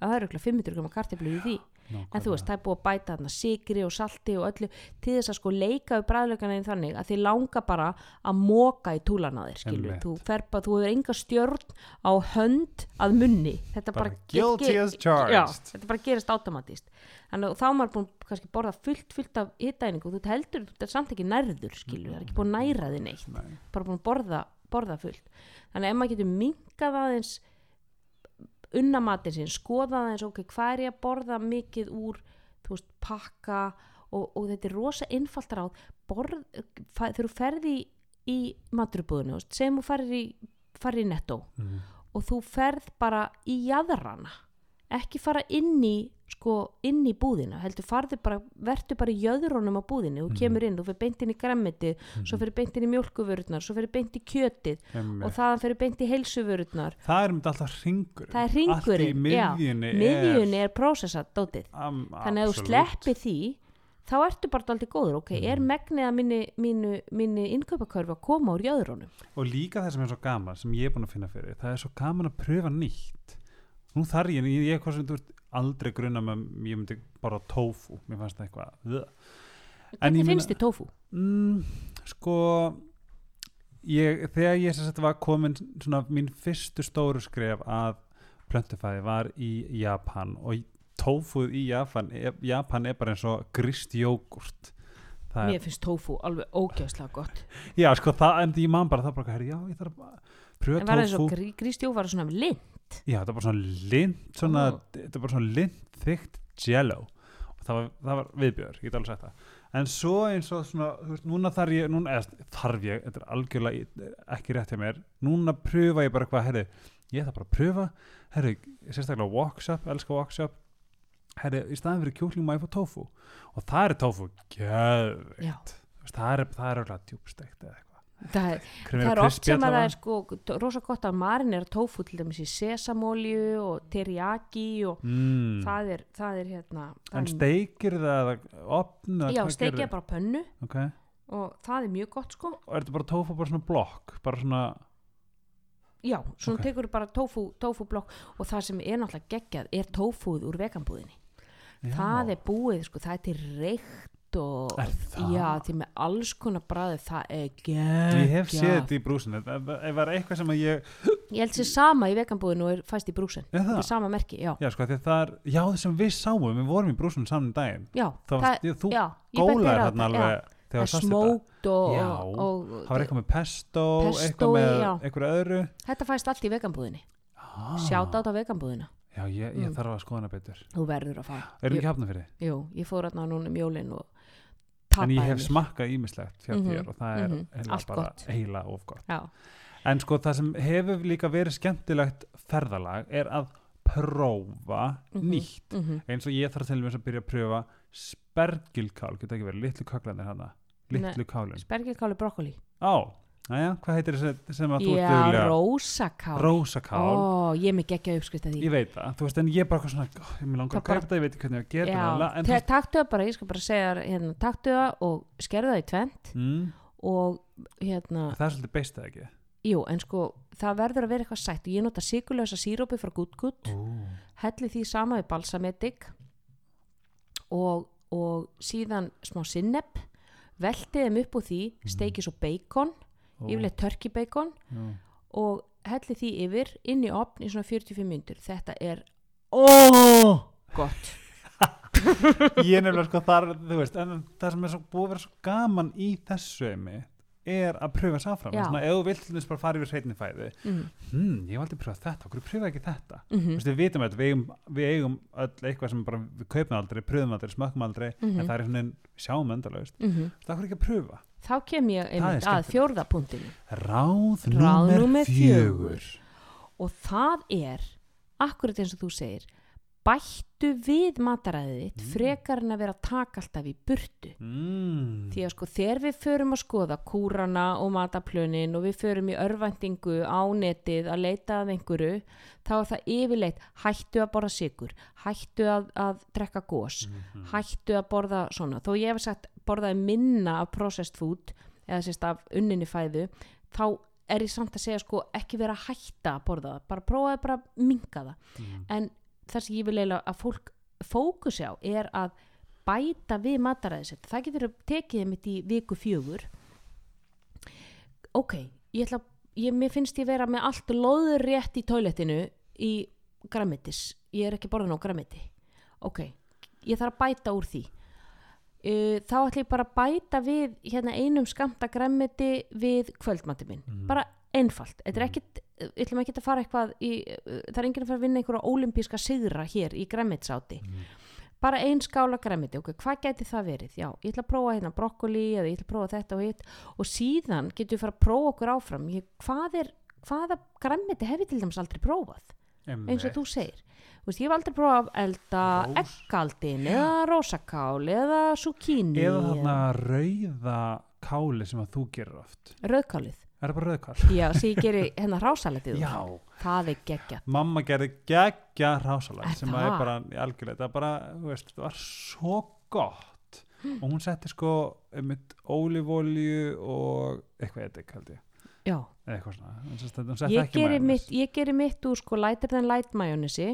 það er örgulega 500 grömm af karteblum í því en þú veist, það er búið að bæta þarna sigri og salti og öllu til þess að sko leika við bræðlökana einn þannig að þið langa bara að móka í túlana þér skilur, Einmitt. þú fer bara, þú hefur enga stjórn á hönd að munni. Þetta bara, bara já, þetta bara gerist automatist þannig að þá maður búin kannski að borða fullt, fullt af hittæningu, þú heldur, þetta samt ekki nærður skilur, það er ekki búin að næra þið neitt. Nei. bara búin að borða, borða fullt. Þannig að ef maður getur minkað aðeins unnamatinn sinn, skoða aðeins ok, hvað er ég að borða mikið úr þú veist, pakka og, og þetta er rosa einfalt ráð þegar þú ferði í, í maturubúðinu, segjum þú farir í farir í netto mm. og þú ferð bara í jaðrana ekki fara inn í sko inn í búðina, heldur farði bara verður bara í jöðrunum á búðinu þú Mhm. kemur inn, þú fyrir beint inn í grammiti svo fyrir beint inn í mjólkuvörurnar, svo fyrir beint í kjötið Emmi. og þaðan fyrir beint í heilsuvörurnar. Það er um þetta alltaf ringur það er ringurinn, já. miðjunni er prósessat dótið. Am, þannig að þú sleppi því þá ertu bara aldrei góður, ok, er Mhm. megnið að minni, mínu, minni innkaupakörfu að koma úr jöðrunum? Og líka það sem er svo gaman sem ég er búin að finna fyrir það er svo gaman að pröfa nýtt nú þarf ég, ég, ég hvað sem þú ert aldrei grunna með, ég myndi bara tofu mér fannst það eitthvað hvernig finnst þið tofu? mm, sko ég, þegar ég sem sagt var komin svona mín fyrstu stóru skref að plöntufæði var í Japan og tofuð í Japan er, Japan er bara eins og grist jógurt er Mér finnst tofu alveg ógjöfslega gott. Já, sko, það, en ég man bara það bara, herri, já, ég þarf að En var það tofu. grí, grístjó var svona lind Já, það var bara svona lind, svona, Ó. þetta var bara svona lind þygt jello. Og það var, það var viðbjör, ég get alveg sagt það. en svo eins og svona, þú veist, núna þarf ég núna, eða þarf ég, þetta er algjörlega ekki rétt hjá mér, núna pröfa ég bara eitthvað, herri, ég þarf bara að pröfa herri, sérstaklega workshop, elska workshop herri, í staðin fyrir kjúkling má ég fá tofu og það er tofu veist, það er það er alveg djúbsteikt eða eitthvað það, er- það er oft sem að það er sko rosa gott að marinera tofu til dæmis í sesamolju og teriyaki og mm. það, er, það er hérna það en er- steikir það eða opn eða já, gerirðu? bara pönnu ok, og það er mjög gott sko og er þetta bara tofu bara svona blokk bara svona, já, svona Ok. tekur bara tofu, tofu blokk og það sem er náttúrulega geggjað er tofuð úr veganbúðinni já, það er búið, sko, það er til reykt og það? já, til með alls konar bræði það er geggjað ég hef séð þetta í brúsinu ef ef var eitthvað sem að ég ég held sér sama í veganbúðinu og er fæst í brúsin það? er sama merki, já, Já, sko, því það er, já, það sem við sáum, við vorum í brúsum saman daginn, já, þá varst, ég, þú þetta, já. alveg það er smókt og, og, og Það var eitthvað með pesto, Pesto, eitthvað með eitthvað öðru. þetta fæst allt í veganbúðinni Ah. sjátt á veganbúðina Já, ég, ég Mm. þarf að skoða hana betur. þú verður að fara Erum Jú. ekki hafna fyrir? jú, ég fór hérna núna um jólin og En ég hef smakkað ímislegt hjá Mhm, þér og það er mhm, heila allt bara gott. heila of gott. já, En sko, það sem hefur líka verið skemmtilegt ferðalag er að prófa Mhm. nýtt. mhm. Eins og ég þarf til þess að byrja að pröfa spergilkál, geta ekki verið litlu kaklanir hana, litlu kálin. spergilkáli brokkoli Á, næja, hvað heitir þessi sem að þú ert já, duglega? rósakál Rósakál. ó, ég er geggja uppskrift að því Ég veit það, þú veist, en ég er bara eitthvað svona, ó, ég mér langar Það að kaupa þetta, ég veit ekki hvernig ég að gera já, taktu það bara, ég skal bara segja hérna, taktu það og skerðu það í tvent mm, og hérna, það er svolítið beist eða ekki. jú, en sko það verður að vera eitthvað sætt og ég nota sigurlösa sírópi frá Good Good Ó. helli því sama við balsametik og, og síðan smá sinneb veltið þeim upp úr því steikið svo bacon, yfirleitt turkey bacon já. og helli því yfir inn í opn í svona 45 myndur þetta er oh, gott. [LAUGHS] Ég nefnilega sko þar, veist, það sem er svo búið að vera svo gaman í þessu emi er að pröfa sáfram. Ef þú vilt bara fara yfir hreinni fæði, mm, hmm, ég hef aldrei pröfað þetta, okkur pröfa ekki þetta. mm Þú veist, við vitum þetta, við eigum, við eigum öll eitthvað sem bara við kaupum aldrei, pröfum aldrei, smökkum aldrei, Mhm. en það er svona, sjáum endalaust. -hmm. Það er ekki að pröfa. þá kem ég einmitt að skemmtilegt. fjórða punktinu Ráð, númer fjögur. og það er akkurat eins og þú segir bættu við mataræðið Mm. frekar en að vera að taka alltaf í burtu Mm. því að sko þegar við förum að skoða kúrana og mataplönin og við förum í örvæntingu á netið að leita að einhverju þá er það yfirleitt hættu að borða sigur hættu að, að drekka gós Mhm. hættu að borða svona þó ég hef sagt borðaði minna af processed food eða sérst af unninni fæðu þá er ég samt að segja sko ekki vera hætta að borða það bara prófaði bara að minka það Mhm. en það sem ég vil eiginlega að fólk fókusi á er að bæta við mataræði sitt. Það getur tekið mitt í viku fjögur. Ok, ég ætla ég, mér finnst ég vera með allt loður rétt í toilettinu í græmitis, ég er ekki borðan á græmiti ok, ég þarf að bæta úr því. Uh, þá ætla ég bara að bæta við hérna einum skamta græmiti við kvöldmati minn, Mhm. bara einfalt. Þetta er ekkit, við ætlum ekki að fara eitthvað í, uh, það er enginn að fara að vinna einhverja ólimpíska sigra hér í græmitsáti Mhm. bara ein skála græmiti, ok, hvað geti það verið? Já, ég ætla að prófa hérna brokkoli eða ég ætla að prófa þetta og hitt. Og síðan getum við fara að prófa okkur áfram. Ég, hvað er, hvaða græmiti hef ég til dæmis aldrei prófað? Eins og þú segir. Veist, ég hef aldrei prófað að elda Rós. eggaldin eða rósakál eða zucchini eða þarna rauða káli sem að þú gerir oft. Rauðkálið er það bara rauðkál? já, sem ég geri hérna rásaletið úr. Já, það er geggja mamma gerði geggja rásalag Er sem það? að er bara í algjörlega, það bara, þú veist, það var svo gott og hún setti sko einmitt ólífólju og eitthvað edik held ég já, eitthvað svona, ég ekki geri, majónes. mitt, ég geri mitt úr sko lighter than light majónesi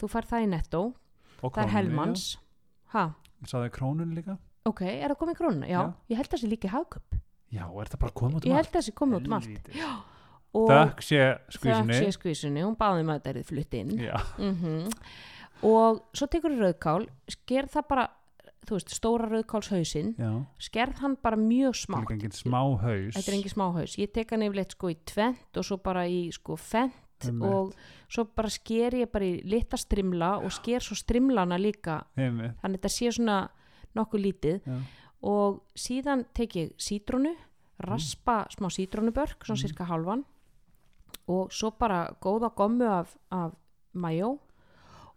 þú fær það í netto, Og það er helmans ha, já. Sáðu krónun líka? ok, er það komið í krónuna? Já, Já. ég held að það sé líka í hagköp Já, er það bara komið út um ég held að það sé komið út um allt. Og Þökk sé þökk skvísunni sé skvísunni, hún báði með að þetta er flutt inn. Já, mm og svo tekur rauðkál sker það bara, þú veist, stóra rauðkálshausinn já, skerð hann bara mjög það er smátt. líka engin smá haus. Þetta er engin smá haus, ég tek hann yfirleitt sko í tvent og svo bara í sko fent Einmitt. og svo bara sker ég bara í lita strimla og sker svo strimlana líka. Einmitt, þannig þetta sé svona nokkuð lítið. Já. Og síðan tek ég sítrónu raspa smá sítrónubörk svona Mm. cirka halvan og svo bara góða gommu af, af majó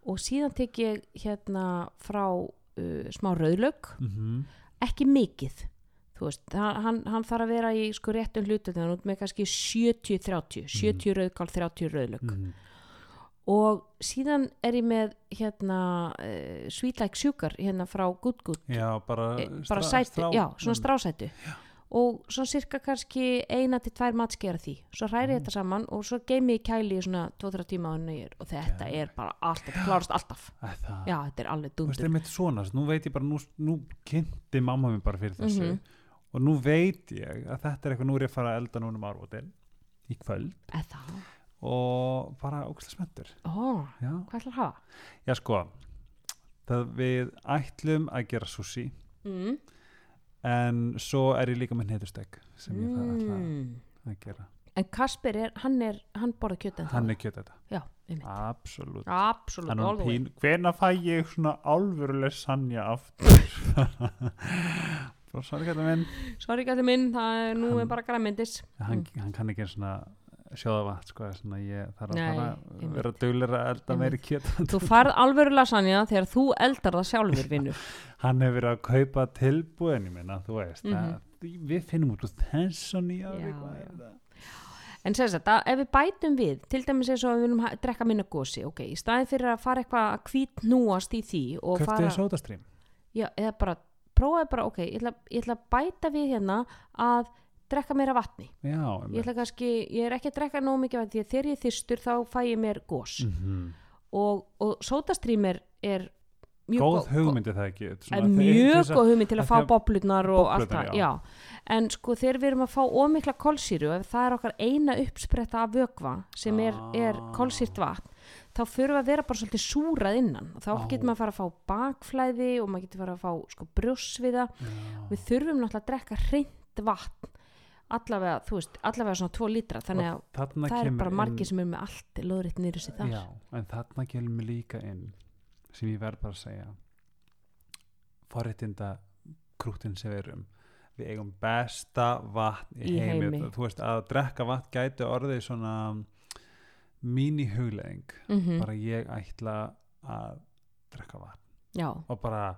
og síðan tek ég hérna frá uh, smá rauðlaug mm ekki mikið. Þú veist, hann, hann- þarf að vera í sko réttum hlutu þannig út með kannski 70-30 70 rauðkál, 30 rauðlaug mm. Og síðan er ég með hérna uh, Sweet Like Sugar hérna frá Good Good. Já, bara, e, bara sætu, já, svona mm. strásætu. Og svona cirka kannski eina til tvær matskera því. Svo hræri Mm. þetta saman og svo geimi ég kæli í svona 2-3 tíma er og þetta Geðveikt. er bara allt, þetta klárast alltaf. Æ, það, já, þetta er alveg þú veist, dundur. einmitt svona, nú veit ég bara, nú, nú kynnti mamma mér bara fyrir þessu Mhm. og nú veit ég að þetta er eitthvað, nú er ég að fara að elda núna um árvotin í kvöld. Eða og bara ógæslega ó, já, hvað ætlar að hafa? já sko það við ætlum að gera sushi Mm. en svo er ég líka með netustek sem ég þarf alltaf Mm. að gera. En Kasper er, hann er hann borða kjöt en hann er kjöt þetta, já, einmitt. Absolutt. Absolutt, hann er pín, hvena fæ ég svona alvöruleg sanja aftur? [LAUGHS] Sorry kæta minn sorry gæti minn, það er nú Hann- er bara græmyndis hann, hann kann ekki svona sjóða vatn sko, svona ég þarf að fara að vera duglir að elda Einmitt. meiri kjöt þú farð alvöru lasagna þegar þú eldar það sjálfur [LAUGHS] vinnur hann hefur verið að kaupa tilbúin minna, þú veist Mhm. að, við finnum út úr þessu nýja? En sem sagt, að ef við bætum við, til dæmis eins og við viljum drekka minna gósi, ok, í staðin fyrir að fara eitthvað að hvít núast í því og köftu fara, þið sódastrím já, eða bara, prófaði bara, ok, ég ætla, ég ætla að bæta við hérna að drekka meira vatni. já, Ég kannski, ég er ekki að drekka nóg mikið vatni því að þegar ég þyrstur þá fæ ég mér gós mm og, og sódastrím er, er mjög góð gó- hugmyndi það ekki mjög að- góð hugmynd til að af fá því að- boblurnar og allt það, já. já. En sko þegar við erum að fá ómikla kolsýru, ef það er okkar eina uppspretta af vökva sem er, er Ah. kolsýrt vatn, þá förum við að vera bara svolítið súrað innan og þá Á. getur maður að fara að fá bakflæði og maður getur fara að fá sko brjósviða. Við þurfum náttúrulega að drekka hreint vatn, allavega, þú veist, allavega svona tvo lítra, þannig að það er bara margir sem er með allt loðritt nýru sér þar. Já, en þarna kemur líka inn sem ég verð bara að segja forréttinda krútin sem við erum. Við eigum besta vatn í, Í heimi. heimi. þú veist að drekka vatn gæti orðið svona mín í hugleðing Mm bara ég ætla að drekka vatn. Já, og bara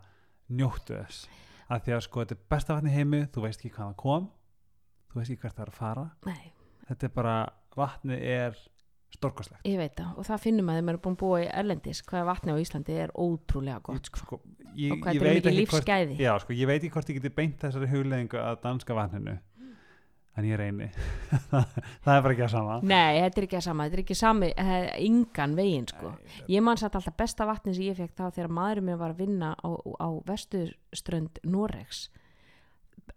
njóttu þess. Að því að sko þetta er besta vatn í heimi þú veist ekki hvað það kom þú veist ekki hvert það er að fara. Nei, þetta er bara, vatni er stórkoslegt ég veit það og það finnum að þeim eru búin að búa í Erlendis hvað vatni á Íslandi er ótrúlega gott sko. sko, ég, og hvað er mikið lífsgæði. Já, sko, ég veit ekki hvort ég geti beint þessari hugleðingu að danska vatninu. En ég reyni. [LAUGHS] Það er bara ekki að sama. Nei, þetta er ekki að sama, þetta er ekki sami eh, yngan veginn sko. Nei, Ég man satt alltaf besta vatni sem ég fekk þá þegar maðurinn mér var að vinna á, á vesturströnd Noregs.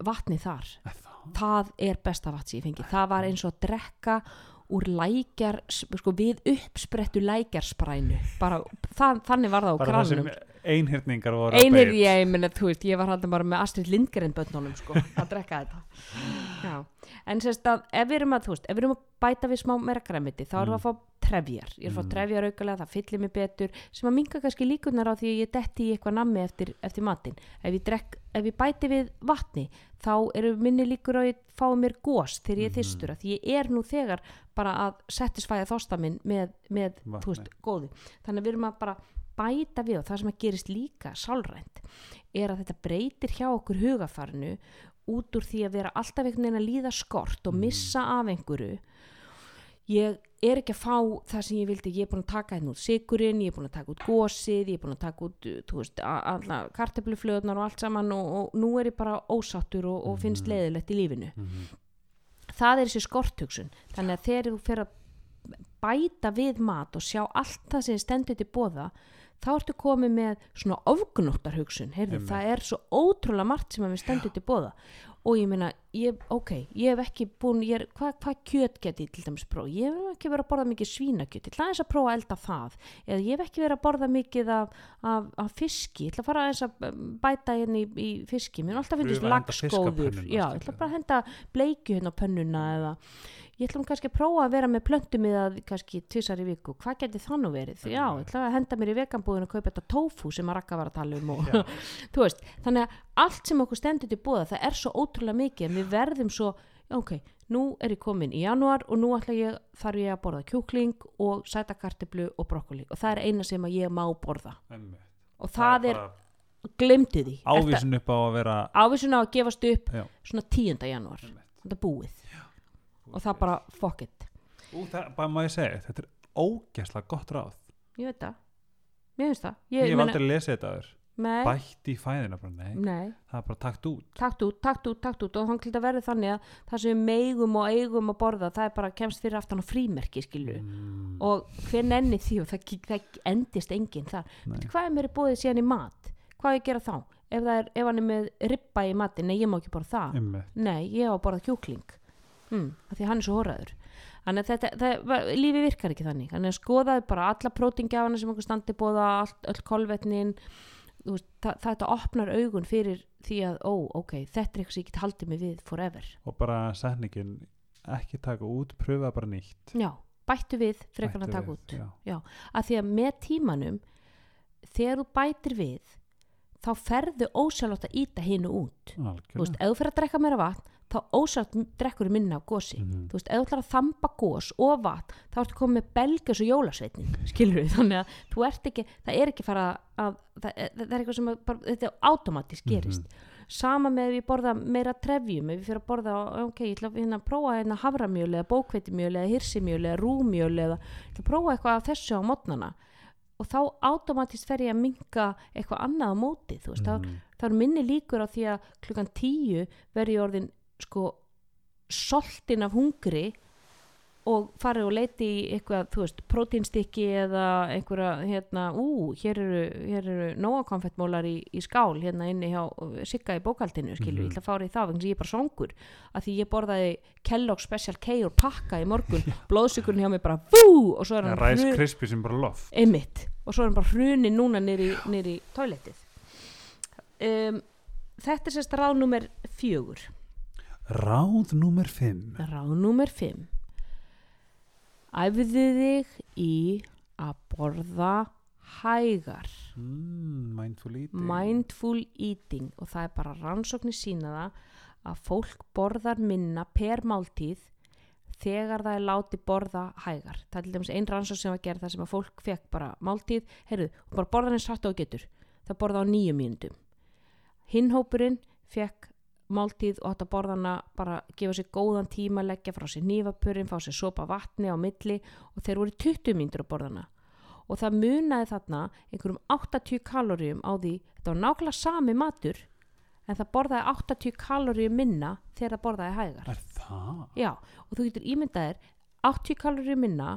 Vatni þar, það, það er besta vatn sem ég fengi, það var eins og að drekka úr lækjar sko við uppsprettu lækjarsprænu. Bara, það, þannig var það á bara það sem einhyrningar voru að ég, meni, þú veist, ég var hann bara með Astrid Lindgren bönnunum sko, [LAUGHS] að drekka þetta. Já, en sérst að ef við erum að, þú veist, ef við erum að bæta við smá meira græmiti, þá erum við að fá trefjar. Ég er að fá Mm. trefjar aukalega, það fyllir mig betur sem að minga kannski líkunar á því að ég detti í eitthvað nammi eftir, eftir matinn. Ef ég, drekk, ef ég bæti við vatni þá eru minni líkur á að ég fái mér gós þegar ég Mhm. þyrstur mm. því ég er nú þegar bara að settisfæða þosta minn með, með þú veist, góðu. Þannig að við erum að bara bæta við og það sem að gerist líka sálrænt er að þetta breytir hjá okkur hugafarnu út úr því að vera alltaf einhvern veginn að líða skort og Mm. missa af einhverju ég er ekki að fá það sem ég vildi, ég er búin að taka hérna út sigurinn, ég er búin að taka út gósið ég er búin að taka út, þú veist, alla kartöfluflöðunar og allt saman og, og nú er ég bara ósáttur og, og finnst Mhm. leiðilegt í lífinu Mhm. það er þessi skorthugsun þannig að þegar þú fer að bæta við mat og sjá allt það sem stendur til bóða þá ertu komið með svona ofgnóttarhugsun. Heyrðu, Einmitt. það er svo ótrúlega margt sem að við stendur til bóða og ég meina, ég, ok, ég hef ekki búin ég hvað hva kjöt geti ég til dæmis prófa ég hef ekki verið að borða mikið svínakjöt. Ég ætla aðeins að prófa að elda það. Eða ég hef ekki verið að borða mikið af, af, af fiski, ég ætla að fara aðeins að um, bæta hérna í, í fiski. Mér er alltaf að lagsgóður fiskapönnuna, já, ég ætla bara að henda bleikju hérna á pönnuna eða ég ætla nú kannski að prófa að vera með plöntum í það kannski tvisar í viku, hvað geti það nú verið já, ég ætla að henda mér í veganbúðin og kaupa þetta tofu sem að rakka var að tala um og, [LAUGHS] veist, þannig að allt sem okkur stendur til búða, það er svo ótrúlega mikið en við verðum svo, ok nú er ég komin í janúar og nú ég þarf ég að borða kjúkling og sætakartiblu og brokkoli og það er eina sem ég má borða Einmitt. og það, er, bara glemdi því ávísun upp á að vera ávísun á að gefast upp Já. svona 10. janúar Einmitt. þetta búið og það bara fuck it. Ú, það, bara má ég segja, þetta er ógæslega gott ráð. Ég veit það, mér finnst það. Ég, hef aldrei lesið þetta aður bætt í fæðina bara, nei, nei, það er bara takt út. Takt út, takt út, takt út. Og þannig að verði þannig að það sem við meigum og eigum að borða það er bara kemst fyrir aftan á frímerki skilju mm, og hver nenni því og það, það endist enginn þar. Hvað er mér búið síðan í mat? Hvað ég gera þá? Ef, er, ef hann er með ribba í mati, nei ég má ekki borða það. Einmitt. nei ég á að borða kjúkling hmm, af því hann er svo horraður þannig að þetta, það, lífi virkar ekki þannig. Þannig að skoðaðu bara alla prótingjafana sem okkur standi bóða, allt, öll kolvetnin. Þú veist, það, þetta opnar augun fyrir því að, ó, ok, þetta er eitthvað sem ég get haldið mig við forever. Og bara setningin ekki taka út, pröfa bara nýtt. Já, bættu við frekar en að Bættu taka út. já. að því að með tímanum þegar þú bætir við þá ferðu ósjálfátt að íta hinu út. Þú veist, ef þú fer að drekka meira vatn þá ósjálfátt drekkur minna af gósi Mhm. þú veist, ef þú ætlar að þamba gós og vatn þá ertu komið með belgjus og jólasveitning [LAUGHS] skilur við, þannig að þú ert ekki það er ekki fara að það, það er eitthvað sem bara, þetta automatist gerist. Sama með ég borða meira trefjum ef ég fyrir að borða, ok, ég ætla að hérna að prófa hérna havramjöl eða bókveitimjöl eða hirsimjöl eða rúmjöl eða ég ætla að prófa eitthvað af þessu á mótnana og þá automatist fer ég að minka eitthvað annað á móti, þú veist, Mhm. þá, þá er minni líkur á því að klukkan tíu verði ég orðin sko soltin af hungri og farið og leiti í eitthvað, þú veist, prótínstykki eða einhverja, hérna, ú, hér eru, hér eru nóakonfettmólar í, í skál, hérna inni hjá Sigga í bókaldinu, skilur, Mhm. ég ætla að fára í það vegna sem ég er bara songur, að því ég borðaði Kellogg Special K úr pakka í morgun [LAUGHS] blóðsykurinn hjá mig bara fú og svo er hann Ræs hrun- krispi sem bara loft. Einmitt, og svo er hann bara hruni núna nýri, toilettið um, þetta er sérst ráð nummer fjögur Ráð númer 5 Ráð númer 5 Æfðu þig í að borða hægar. Mm, Mindful eating. Mindful eating. Og það er bara rannsóknir sína það að fólk borðar minna per máltíð þegar það er látið borða hægar. Það er til dæmis einn rannsókn sem var gerð þar sem að fólk fekk bara máltíð, heyrðu, bara borða henni satt og getur, það borða á nýju mínútum. Hinn hópurinn fekk máltíð og átt að borða hana bara gefa sér góðan tíma, leggja frá sér nýfapurinn, fá sér sopa vatni á milli og þeir voru 20 mínútur að borða hana og það munaði þarna einhverjum 80 kaloríum á því þetta var nákvæmlega sami matur en það borðaði 80 kaloríum minna þegar það borðaði hægar Er það? já, og þú getur ímyndaðir 80 kaloríum minna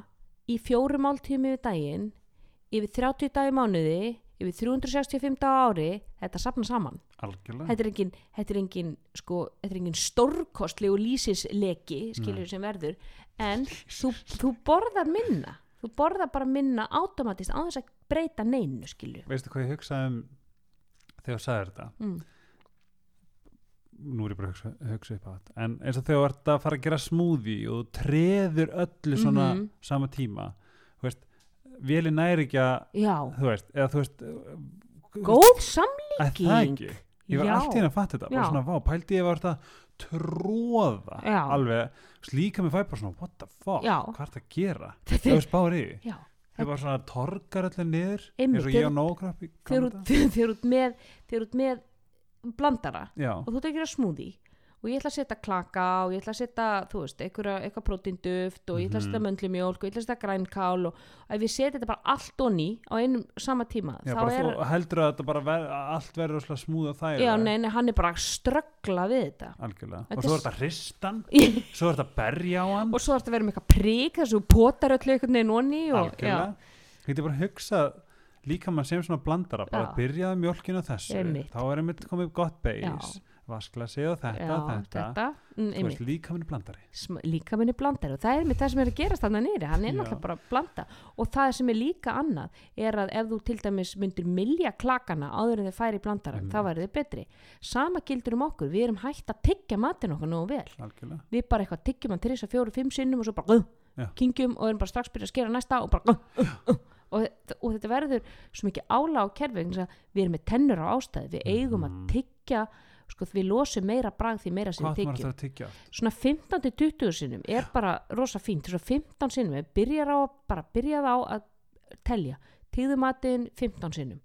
í fjórum máltíðum yfir daginn yfir 30 dagi mánuði yfir 365 daga á ári þetta sapna saman. Algjörlega. Þetta er engin, þetta er engin, sko, þetta er engin stórkostlegu lýsisleki skilur sem verður. En þú, þú borðar minna. Þú borðar bara minna automatist á þess að breyta neinu skilur Veistu hvað ég hugsaði um þegar þú sagðir þetta? Mm. nú er ég bara að hugsa, hugsa upp á þetta. En eins og þegar þú ert að fara að gera smúði og treður öllu svona Mhm. sama tíma vélin næri ekki að þú veist, eða þú veist góð að samlíking. það ég var allt í henni að fatta þetta bara svona, vá, pældi ég var þetta tróða Já. alveg, líka með fæ bara svona what the fuck, Já. hvað er þetta að gera? [LAUGHS] Þegar er- því já, þau bara svona torgar allir niður Einmitt, eins og ég á út með þegar út með blandara já, og þú tekir að smúði og ég ætla að setja klaka og ég ætla að setja, þú veist, eitthvað, eitthvað prótinduft og ég ætla að setja Mhm. möndlumjólk og ég ætla að setja grænkál og ef ég setja þetta bara allt onni á einum sama tíma já bara er, þú heldur að þetta bara ver, að allt verður svona smúð og þægilega já, nei, nei, hann er bara að ströggla við þetta. Algjörlega, Þetta og svo er þetta hristan [LAUGHS] svo er þetta berja á hann. Og svo er þetta að vera með eitthvað prík þess að þú potar öllu einhvern veginn onni og, algjörlega, bara að hugsa líka maður sem svona blandara bara Já. byrjaði mjölkinu þessu. Þá er einmitt komið gott beis Já. vasklasi og þetta, já, þetta, þetta. Mm, þú veist, líka minni blandari. Sm- líka minni blandar og það er með það sem er að gerast þarna nýri hann er náttúrulega bara að blanda. Og það sem er líka annað er að ef þú til dæmis myndir milja klakana áður en þið færi í blandaran Einmitt. þá væri þið betri. Sama gildur um okkur, við erum hægt að tyggja matin okkar nógu vel. Algjörlega. Við bara eitthvað tyggjum hann til þess að fjóru, fimm sinnum og svo bara uh, kingjum og erum bara strax byrja að skera næsta og bara uh, uh, uh, og, og þetta verður svo mikið ála á kerfi að við erum með tennur á ástæði við eigum að Mhm. Sko við losum meira bragð því meira sem við tyggjum svona 15-20 sinnum er bara rosa fínt, svo 15 sinnum við byrjar á, bara byrjað á að telja, tíðu matinn 15 sinnum,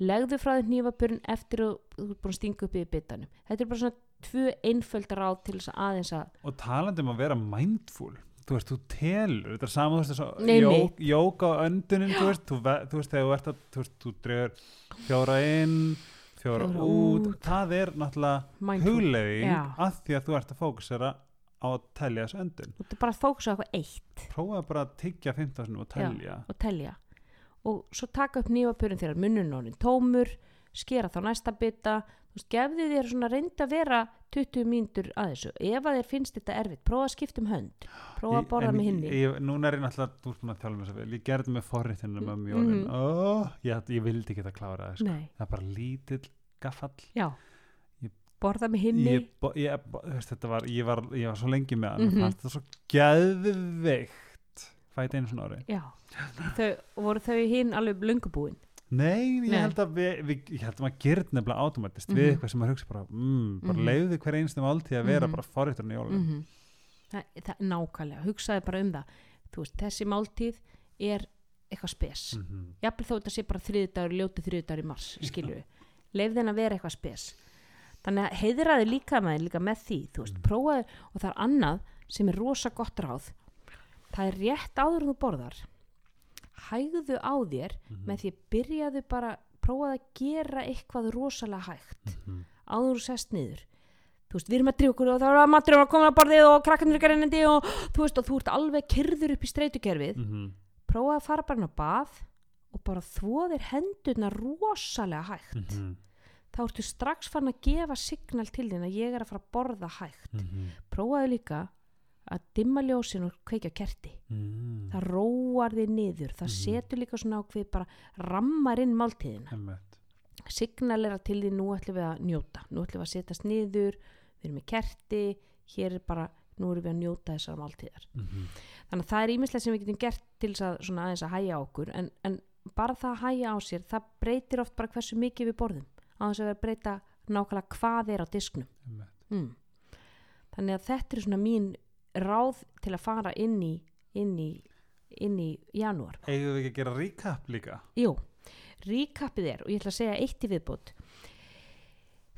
legðu frá þér nýfabörn eftir að þú ert búin að stinga upp í bitanum, þetta er bara svona tvö einföldar á til þess að aðeins að og talandi um að vera mindful þú veist, þú telur, þetta er saman þú veist, jóka á ve- þú veist, þegar þú ert að þú veist, þú dregur fjóra inn fjóra, út. út. það er náttúrulega Já. að því að þú ert að fókusera á að telja þessu öndun þú ert bara að fókusa á eitthvað eitt prófaðu bara að tyggja 15 sinni og telja og telja og svo taka upp nýfabörn þegar munnun orðin tómur skera þá næsta bita þú veist, gefðu þér svona reynd að vera 20 mínútur að þessu. Ef að þér finnst þetta erfitt, prófa að skipta um hönd. Prófa að borða með hinni. núna er ég náttúrulega, þú ert búin að þjálfa mig svo vel. Ég gerði með forritinu með Mm, mjólin. Mhm. oh, ég, ég vildi ekki að klára það sko. Það er bara lítill gaffall. Já. Ég- borða með hinni. ég, bo- bo- veist, þetta var, ég, var, ég var svo lengi með hann mm fannst það svo geðveikt. Fæti einu svona ári já, þau, voru þau hinn alveg löngubúin nei, ég held að við, við ég held að maður gerð nefnilega automatist. Við Mhm. eitthvað sem maður hugsa bara, mm, bara Mhm. leiði hver einstu máltíð að vera Mhm. bara forriturinn í jólun mm það, það er nákvæmlega, hugsaði bara um það. Þú veist, þessi máltíð er eitthvað spes. Mm -hmm. jafnvel þó þetta sé bara þriðdagur, ljóti þriðdagur í mars skilju leif þenn að vera eitthvað spes. Þannig að heiðraði líka með líka með því, þú veist, Mm. prófaði og það er annað sem er rosa gott ráð. Það er rétt áður þú borðar hægðu á þér Mhm. með því að byrjaðu bara prófaði að gera eitthvað rosalega hægt Mhm. áður og sest niður þú veist, við erum að drífa okkur og þá er að maturinn að koma að borðið og krakkarnir er rennandi og þú veist, og þú ert alveg kyrður upp í streytukerfið Mhm. prófaði að fara bara inn á bað og bara þvoðir hendurna rosalega hægt Mhm. þá ertu strax farin að gefa signal til þín að ég er að fara að borða hægt Mhm. prófaði líka að dimma ljósin og kveikja á kerti Mhm. það róar þig niður það Mhm. setur líka svona ákveð bara rammar inn máltíðina signalera til því nú ætlum við að njóta nú ætlum við að setjast niður við erum með kerti hér er bara, nú erum við að njóta þessar máltíðar Mhm. þannig að það er ímislega sem við getum gert til að svona aðeins að hæja á okkur en, en bara það að hæja á sér það breytir oft bara hversu mikið við borðum á þess að vera að breyta nákvæmlega hvað er á disknum mm. þannig að þetta er svona mín ráð til að fara inn í inn í, inn í janúar. Eigum við ekki að gera recap líka? Jú, ríkapið er og ég ætla að segja eitt í viðbútt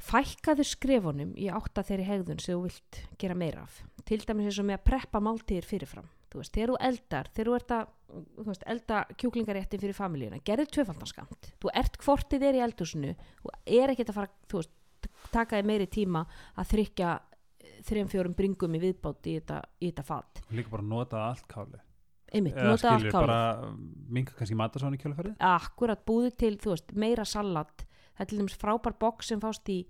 fækkaðu skrefunum í átta þeirri hegðun sem þú vilt gera meira af. Til dæmis eins og með að preppa máltíðir fyrirfram. Þú veist, þegar þú eldar, þegar þú ert að þú veist, elda kjúklingaréttin fyrir familíuna gerðu tvöfaldanskamt, þú ert hvortið er í eldhúsinu, þú er ekkert að fara þú veist, taka þig meiri tíma að þrykja þrejum fjórum bringum í viðbót í þetta, í þetta fat. Líka bara nota allt káli einmitt, eða nota allt skilur kálið. bara minka kannski matasón í kjölfarið? Akkurat búið til, þú veist, meira salat. Það er til dæmis frábær box sem fást í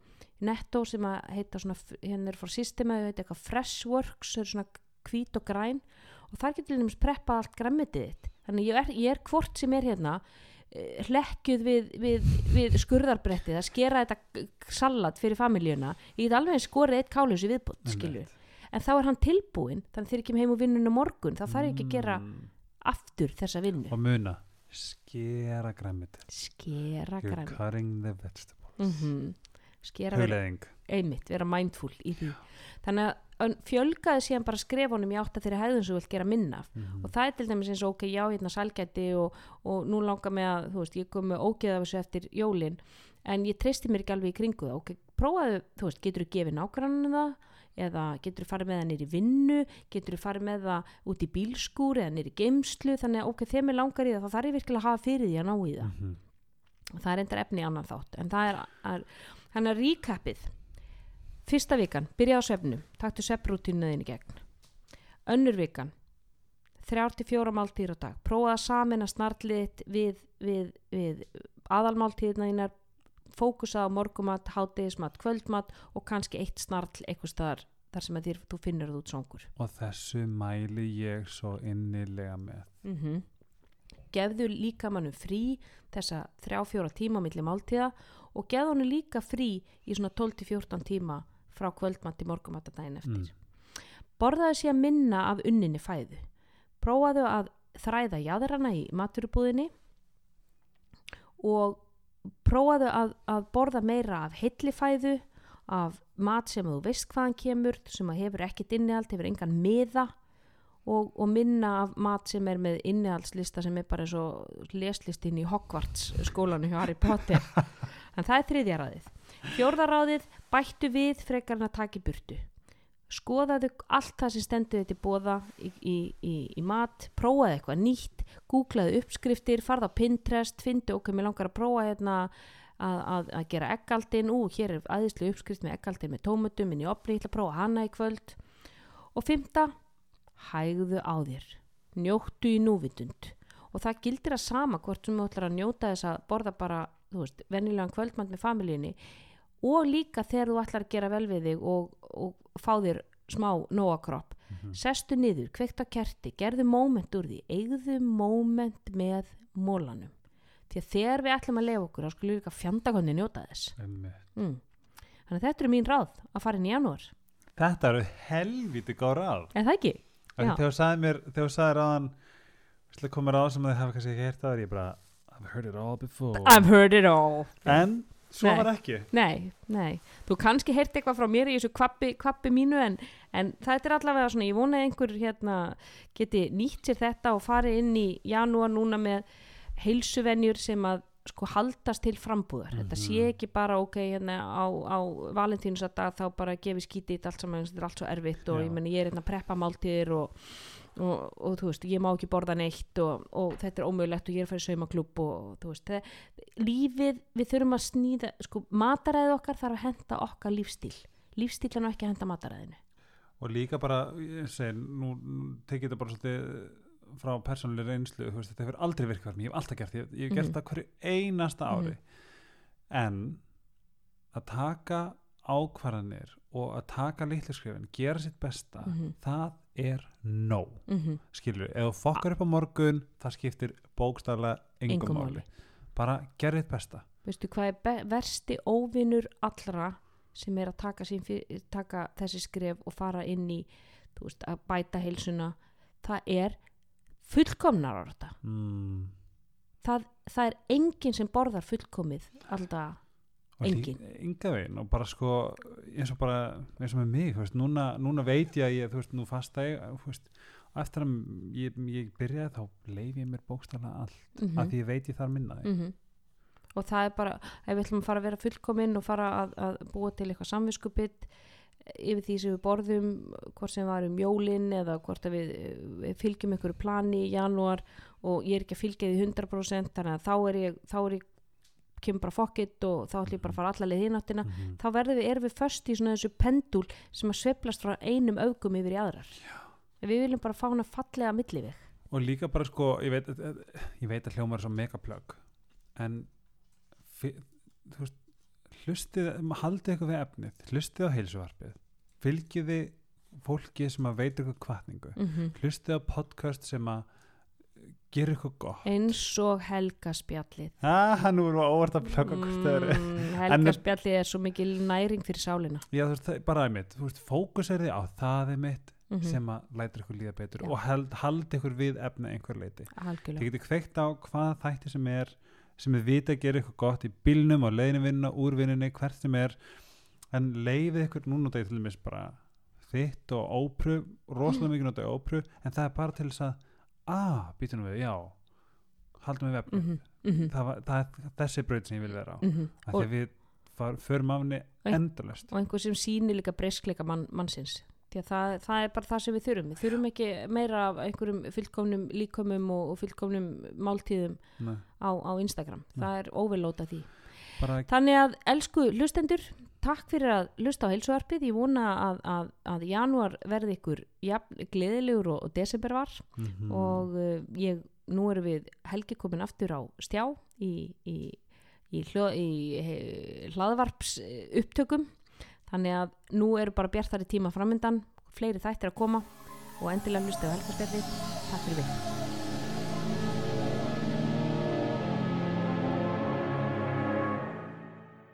netto sem að heita svona, hérna er frá systema, það heita eitthvað Freshworks, það er svona hvít og græn. Og þar getur til dæmis preppað allt græmmitið þitt, þannig ég er, ég er hvort sem er hérna eh, hlekkjuð við, við, við skurðarbrettið að skera þetta salat fyrir familjöna ég get alveg skorið eitt káljus í viðbútt skilju, en þá er hann tilbúinn þannig þegar ég kem heim úr vinnunum morgun þá þarf ég ekki að gera Mm. aftur þessa vinnu. Og muna skera græmit skera you're græmmitið cutting the vegetables. Mm skera vera hugleðing einmitt, vera mindful í því. Þannig að fjölgaði síðan bara skrefunum í átta þeirri hegðun sem þú vilt gera minna af. Mhm. og það er til dæmis eins og ok, já, hérna sælgæti og, og nú langar mig að, þú veist, ég kom með ógeð af þessu eftir jólin en ég treysti mér ekki alveg í kringu það, ok, prófaðu þú veist, getur þú gefið nágranninu það? Eða getur þú farið með það nýri vinnu? Getur þú farið með það út í bílskúr eða nýri geimslu, þannig að ok, þegar mér langar í það þá þarf ég virkilega að hafa fyrir því að ná í það. Mhm. það er endar efni annan þátt en það er, er þannig að recapið fyrsta vikan, byrja á svefnum taktu svefnrútinu þín í gegn. Önnur vikan þrjár til fjóra máltíðir á dag. Prófa að samina snartliðt við, við, við aðalmáltíðina þínar fókusa á morgumat, hátegismat, kvöldmat og kannski eitt snarl eitthvað staðar þar sem þér, þú finnur það út songur og þessu mæli ég svo innilega með. Mm gefðu líka mannum frí þessa þrjá fjóra tíma milli máltíða og gefðu hann líka frí í svona 12-14 tíma frá kvöldmatt til morgumattadaginn eftir. Borðaðu sé að minna af unninni fæðu. Prófaðu að þræða jáðrana í maturubúðinni og prófaðu að, að borða meira af heillifæðu af mat sem þú veist hvaðan kemur sem að hefur ekkit innihald, hefur engan miða og, og minna af mat sem er með innihaldslista sem er bara eins og leslistin í Hogwarts skólanu hjá Harry Potter. [LAUGHS] En það er þriðja ráðið fjórðaráðið bættu við frekar en að taka í burtu. Skoðaðu allt það sem stendur þetta í bóða í, í, í, í mat prófaðu eitthvað nýtt googlaðu uppskriftir, farða á Pinterest findu okkur, mér langar að prófa hérna að, að, að gera eggaldin ú, hér er aðeinslu uppskrift með eggaldin með tómutum inn í opni, ég ætla að prófa hana í kvöld. Og fymta hægðu á þér. Njóttu í núvitund. Og það gildir að sama hvort sem þú ætlar að njóta þess að borða bara, þú veist, vennilegan kvöldmann með familíunni og líka þegar þú ætlar að gera vel við þig og, og fá þér smá nóakropp Mhm. sestu niður, kveikt á kerti, gerðu móment úr því, eigðu móment með mólanum því að þegar við ætlum að lefa okkur þá skulum við líka fjandakonni njóta þess. Mm. þannig að þetta er mín ráð að fara inn í janúar, þetta eru helviti góð ráð. Er það ekki? Þegar þú sagði mér þegar þú sagði ráðan komið ráð sem þið hafa kannski ekki heyrt áður ég bara I've heard it all before. I've heard it all. En svo Nei. var ekki Nei, nei, þú kannski heyrti eitthvað frá mér í þessu kvappi, mínu en, en þetta er allavega svona, ég vona að einhver hérna geti nýtt sér þetta og farið inn í janúar núna með heilsuvenjur sem að sko haldast til frambúðar þetta sé Mhm. ekki bara ok hérna á, á valentínusadag þá bara gefi skítið allt saman, þetta er allt svo erfitt og Já. ég meni ég er hérna að preppa máltíðir og, og, og þú veist, ég má ekki borða neitt og, og þetta er ómögulegt og ég er að fara í saumaklúb og þú veist, það, lífið, við þurfum að snýða sko, mataræðið okkar þarf að henda okkar lífstíl lífstílan og ekki að henda mataræðinu. Og líka bara, ég segi, nú, tekið þetta bara svolítið frá persónuleg reynslu, þú veist, þetta hefur aldrei virkað mig, ég hef alltaf gert, ég, ég hef gert Mhm. það hverju einasta ári. En að taka ákvarðanir og að taka litlu skrifin, gera sitt besta Mhm. það er nóg mm -hmm. skilur, ef þú fokkar upp á morgun það skiptir bókstaflega engum Engu máli bara gera þitt besta veistu hvað er be- versti óvinur allra sem er að taka, taka þessi skref og fara inn í þú veist, að bæta heilsuna það er fullkomnar orða mm. það, það er enginn sem borðar fullkomið alltaf Engin. lí- enga veginn og bara sko eins og bara eins og með mig veist, núna, núna veit ég að ég þú veist, nú fasta ég þú veist, og eftir að ég, ég byrjaði þá leif ég mér bókstaflega allt mm af því ég veit ég þarf minna því -hmm. og það er bara ef við ætlum að fara að vera fullkominn og fara að, að búa til eitthvað samviskupitt yfir því sem við borðum hvort sem var um jólin eða hvort við, við fylgjum einhverju plani í janúar og ég er ekki að fylgja því 100% þannig að þá er ég, þá er ég kemur bara fokkitt og þá ætlum ég bara að fara alla leið hináttina Mhm. þá verðum við, erum við föst í svona þessu pendul sem að sveiflast frá einum öfgum yfir í aðrar Já. við viljum bara fá hana fallega milliveg og líka bara sko ég veit, ég veit að hljómar er svo megaplögg en fi- þú veist hlustið, haldið ykkur við efnið hlustið á heilsuvarpið fylgiði fólki sem að veit ykkur kvartningu mm -hmm. hlustið á podcast sem að gera ykkur gott eins og helgaspjallið ah, nú erum við óvart að plögga mm. helgaspjallið er svo mikil næring fyrir sálina já þú veist, bara einmitt veist, fókus er þið á það einmitt mm -hmm. sem að lætur ykkur líða betur Já. og held, haldi ykkur við efni einhver leiti þið getur kveikt á hvað þætti sem er sem þið vita að gera ykkur gott í bílnum á leiðinu vinnuna, úr vinnunni, hvert sem er en leiðið ykkur núna til dæmis bara þitt og ópröf, rosalega mikið notað ópröf en það er bara til þess að að, býtum við, já haldum við vefnum mm -hmm. Mm -hmm. það, var, það er þessi braut sem ég vil vera á Mm -hmm. af því að við far, förum af henni Ein- endalust og einhver sem sýnir líka breyskleika mann, mannsins því að það, það er bara það sem við þurfum við þurfum ekki meira af einhverjum fullkomnum líkomum og, og fullkomnum máltíðum á, á Instagram Nei. það er óvelóta því bara Þannig að, elsku hlustendur, takk fyrir að hlusta á heilsuarpið. Ég vona að, að, að janúar verði ykkur gleðilegur og, og desember var. Mm og uh, ég, nú erum við helgi komin aftur á stjá í, í í, í hlaðvarps eh, upptökum. Þannig að nú eru bara bjartari tíma framöndan fleiri þættir að koma. Og endilega hlustu á helgarspjallið Takk fyrir við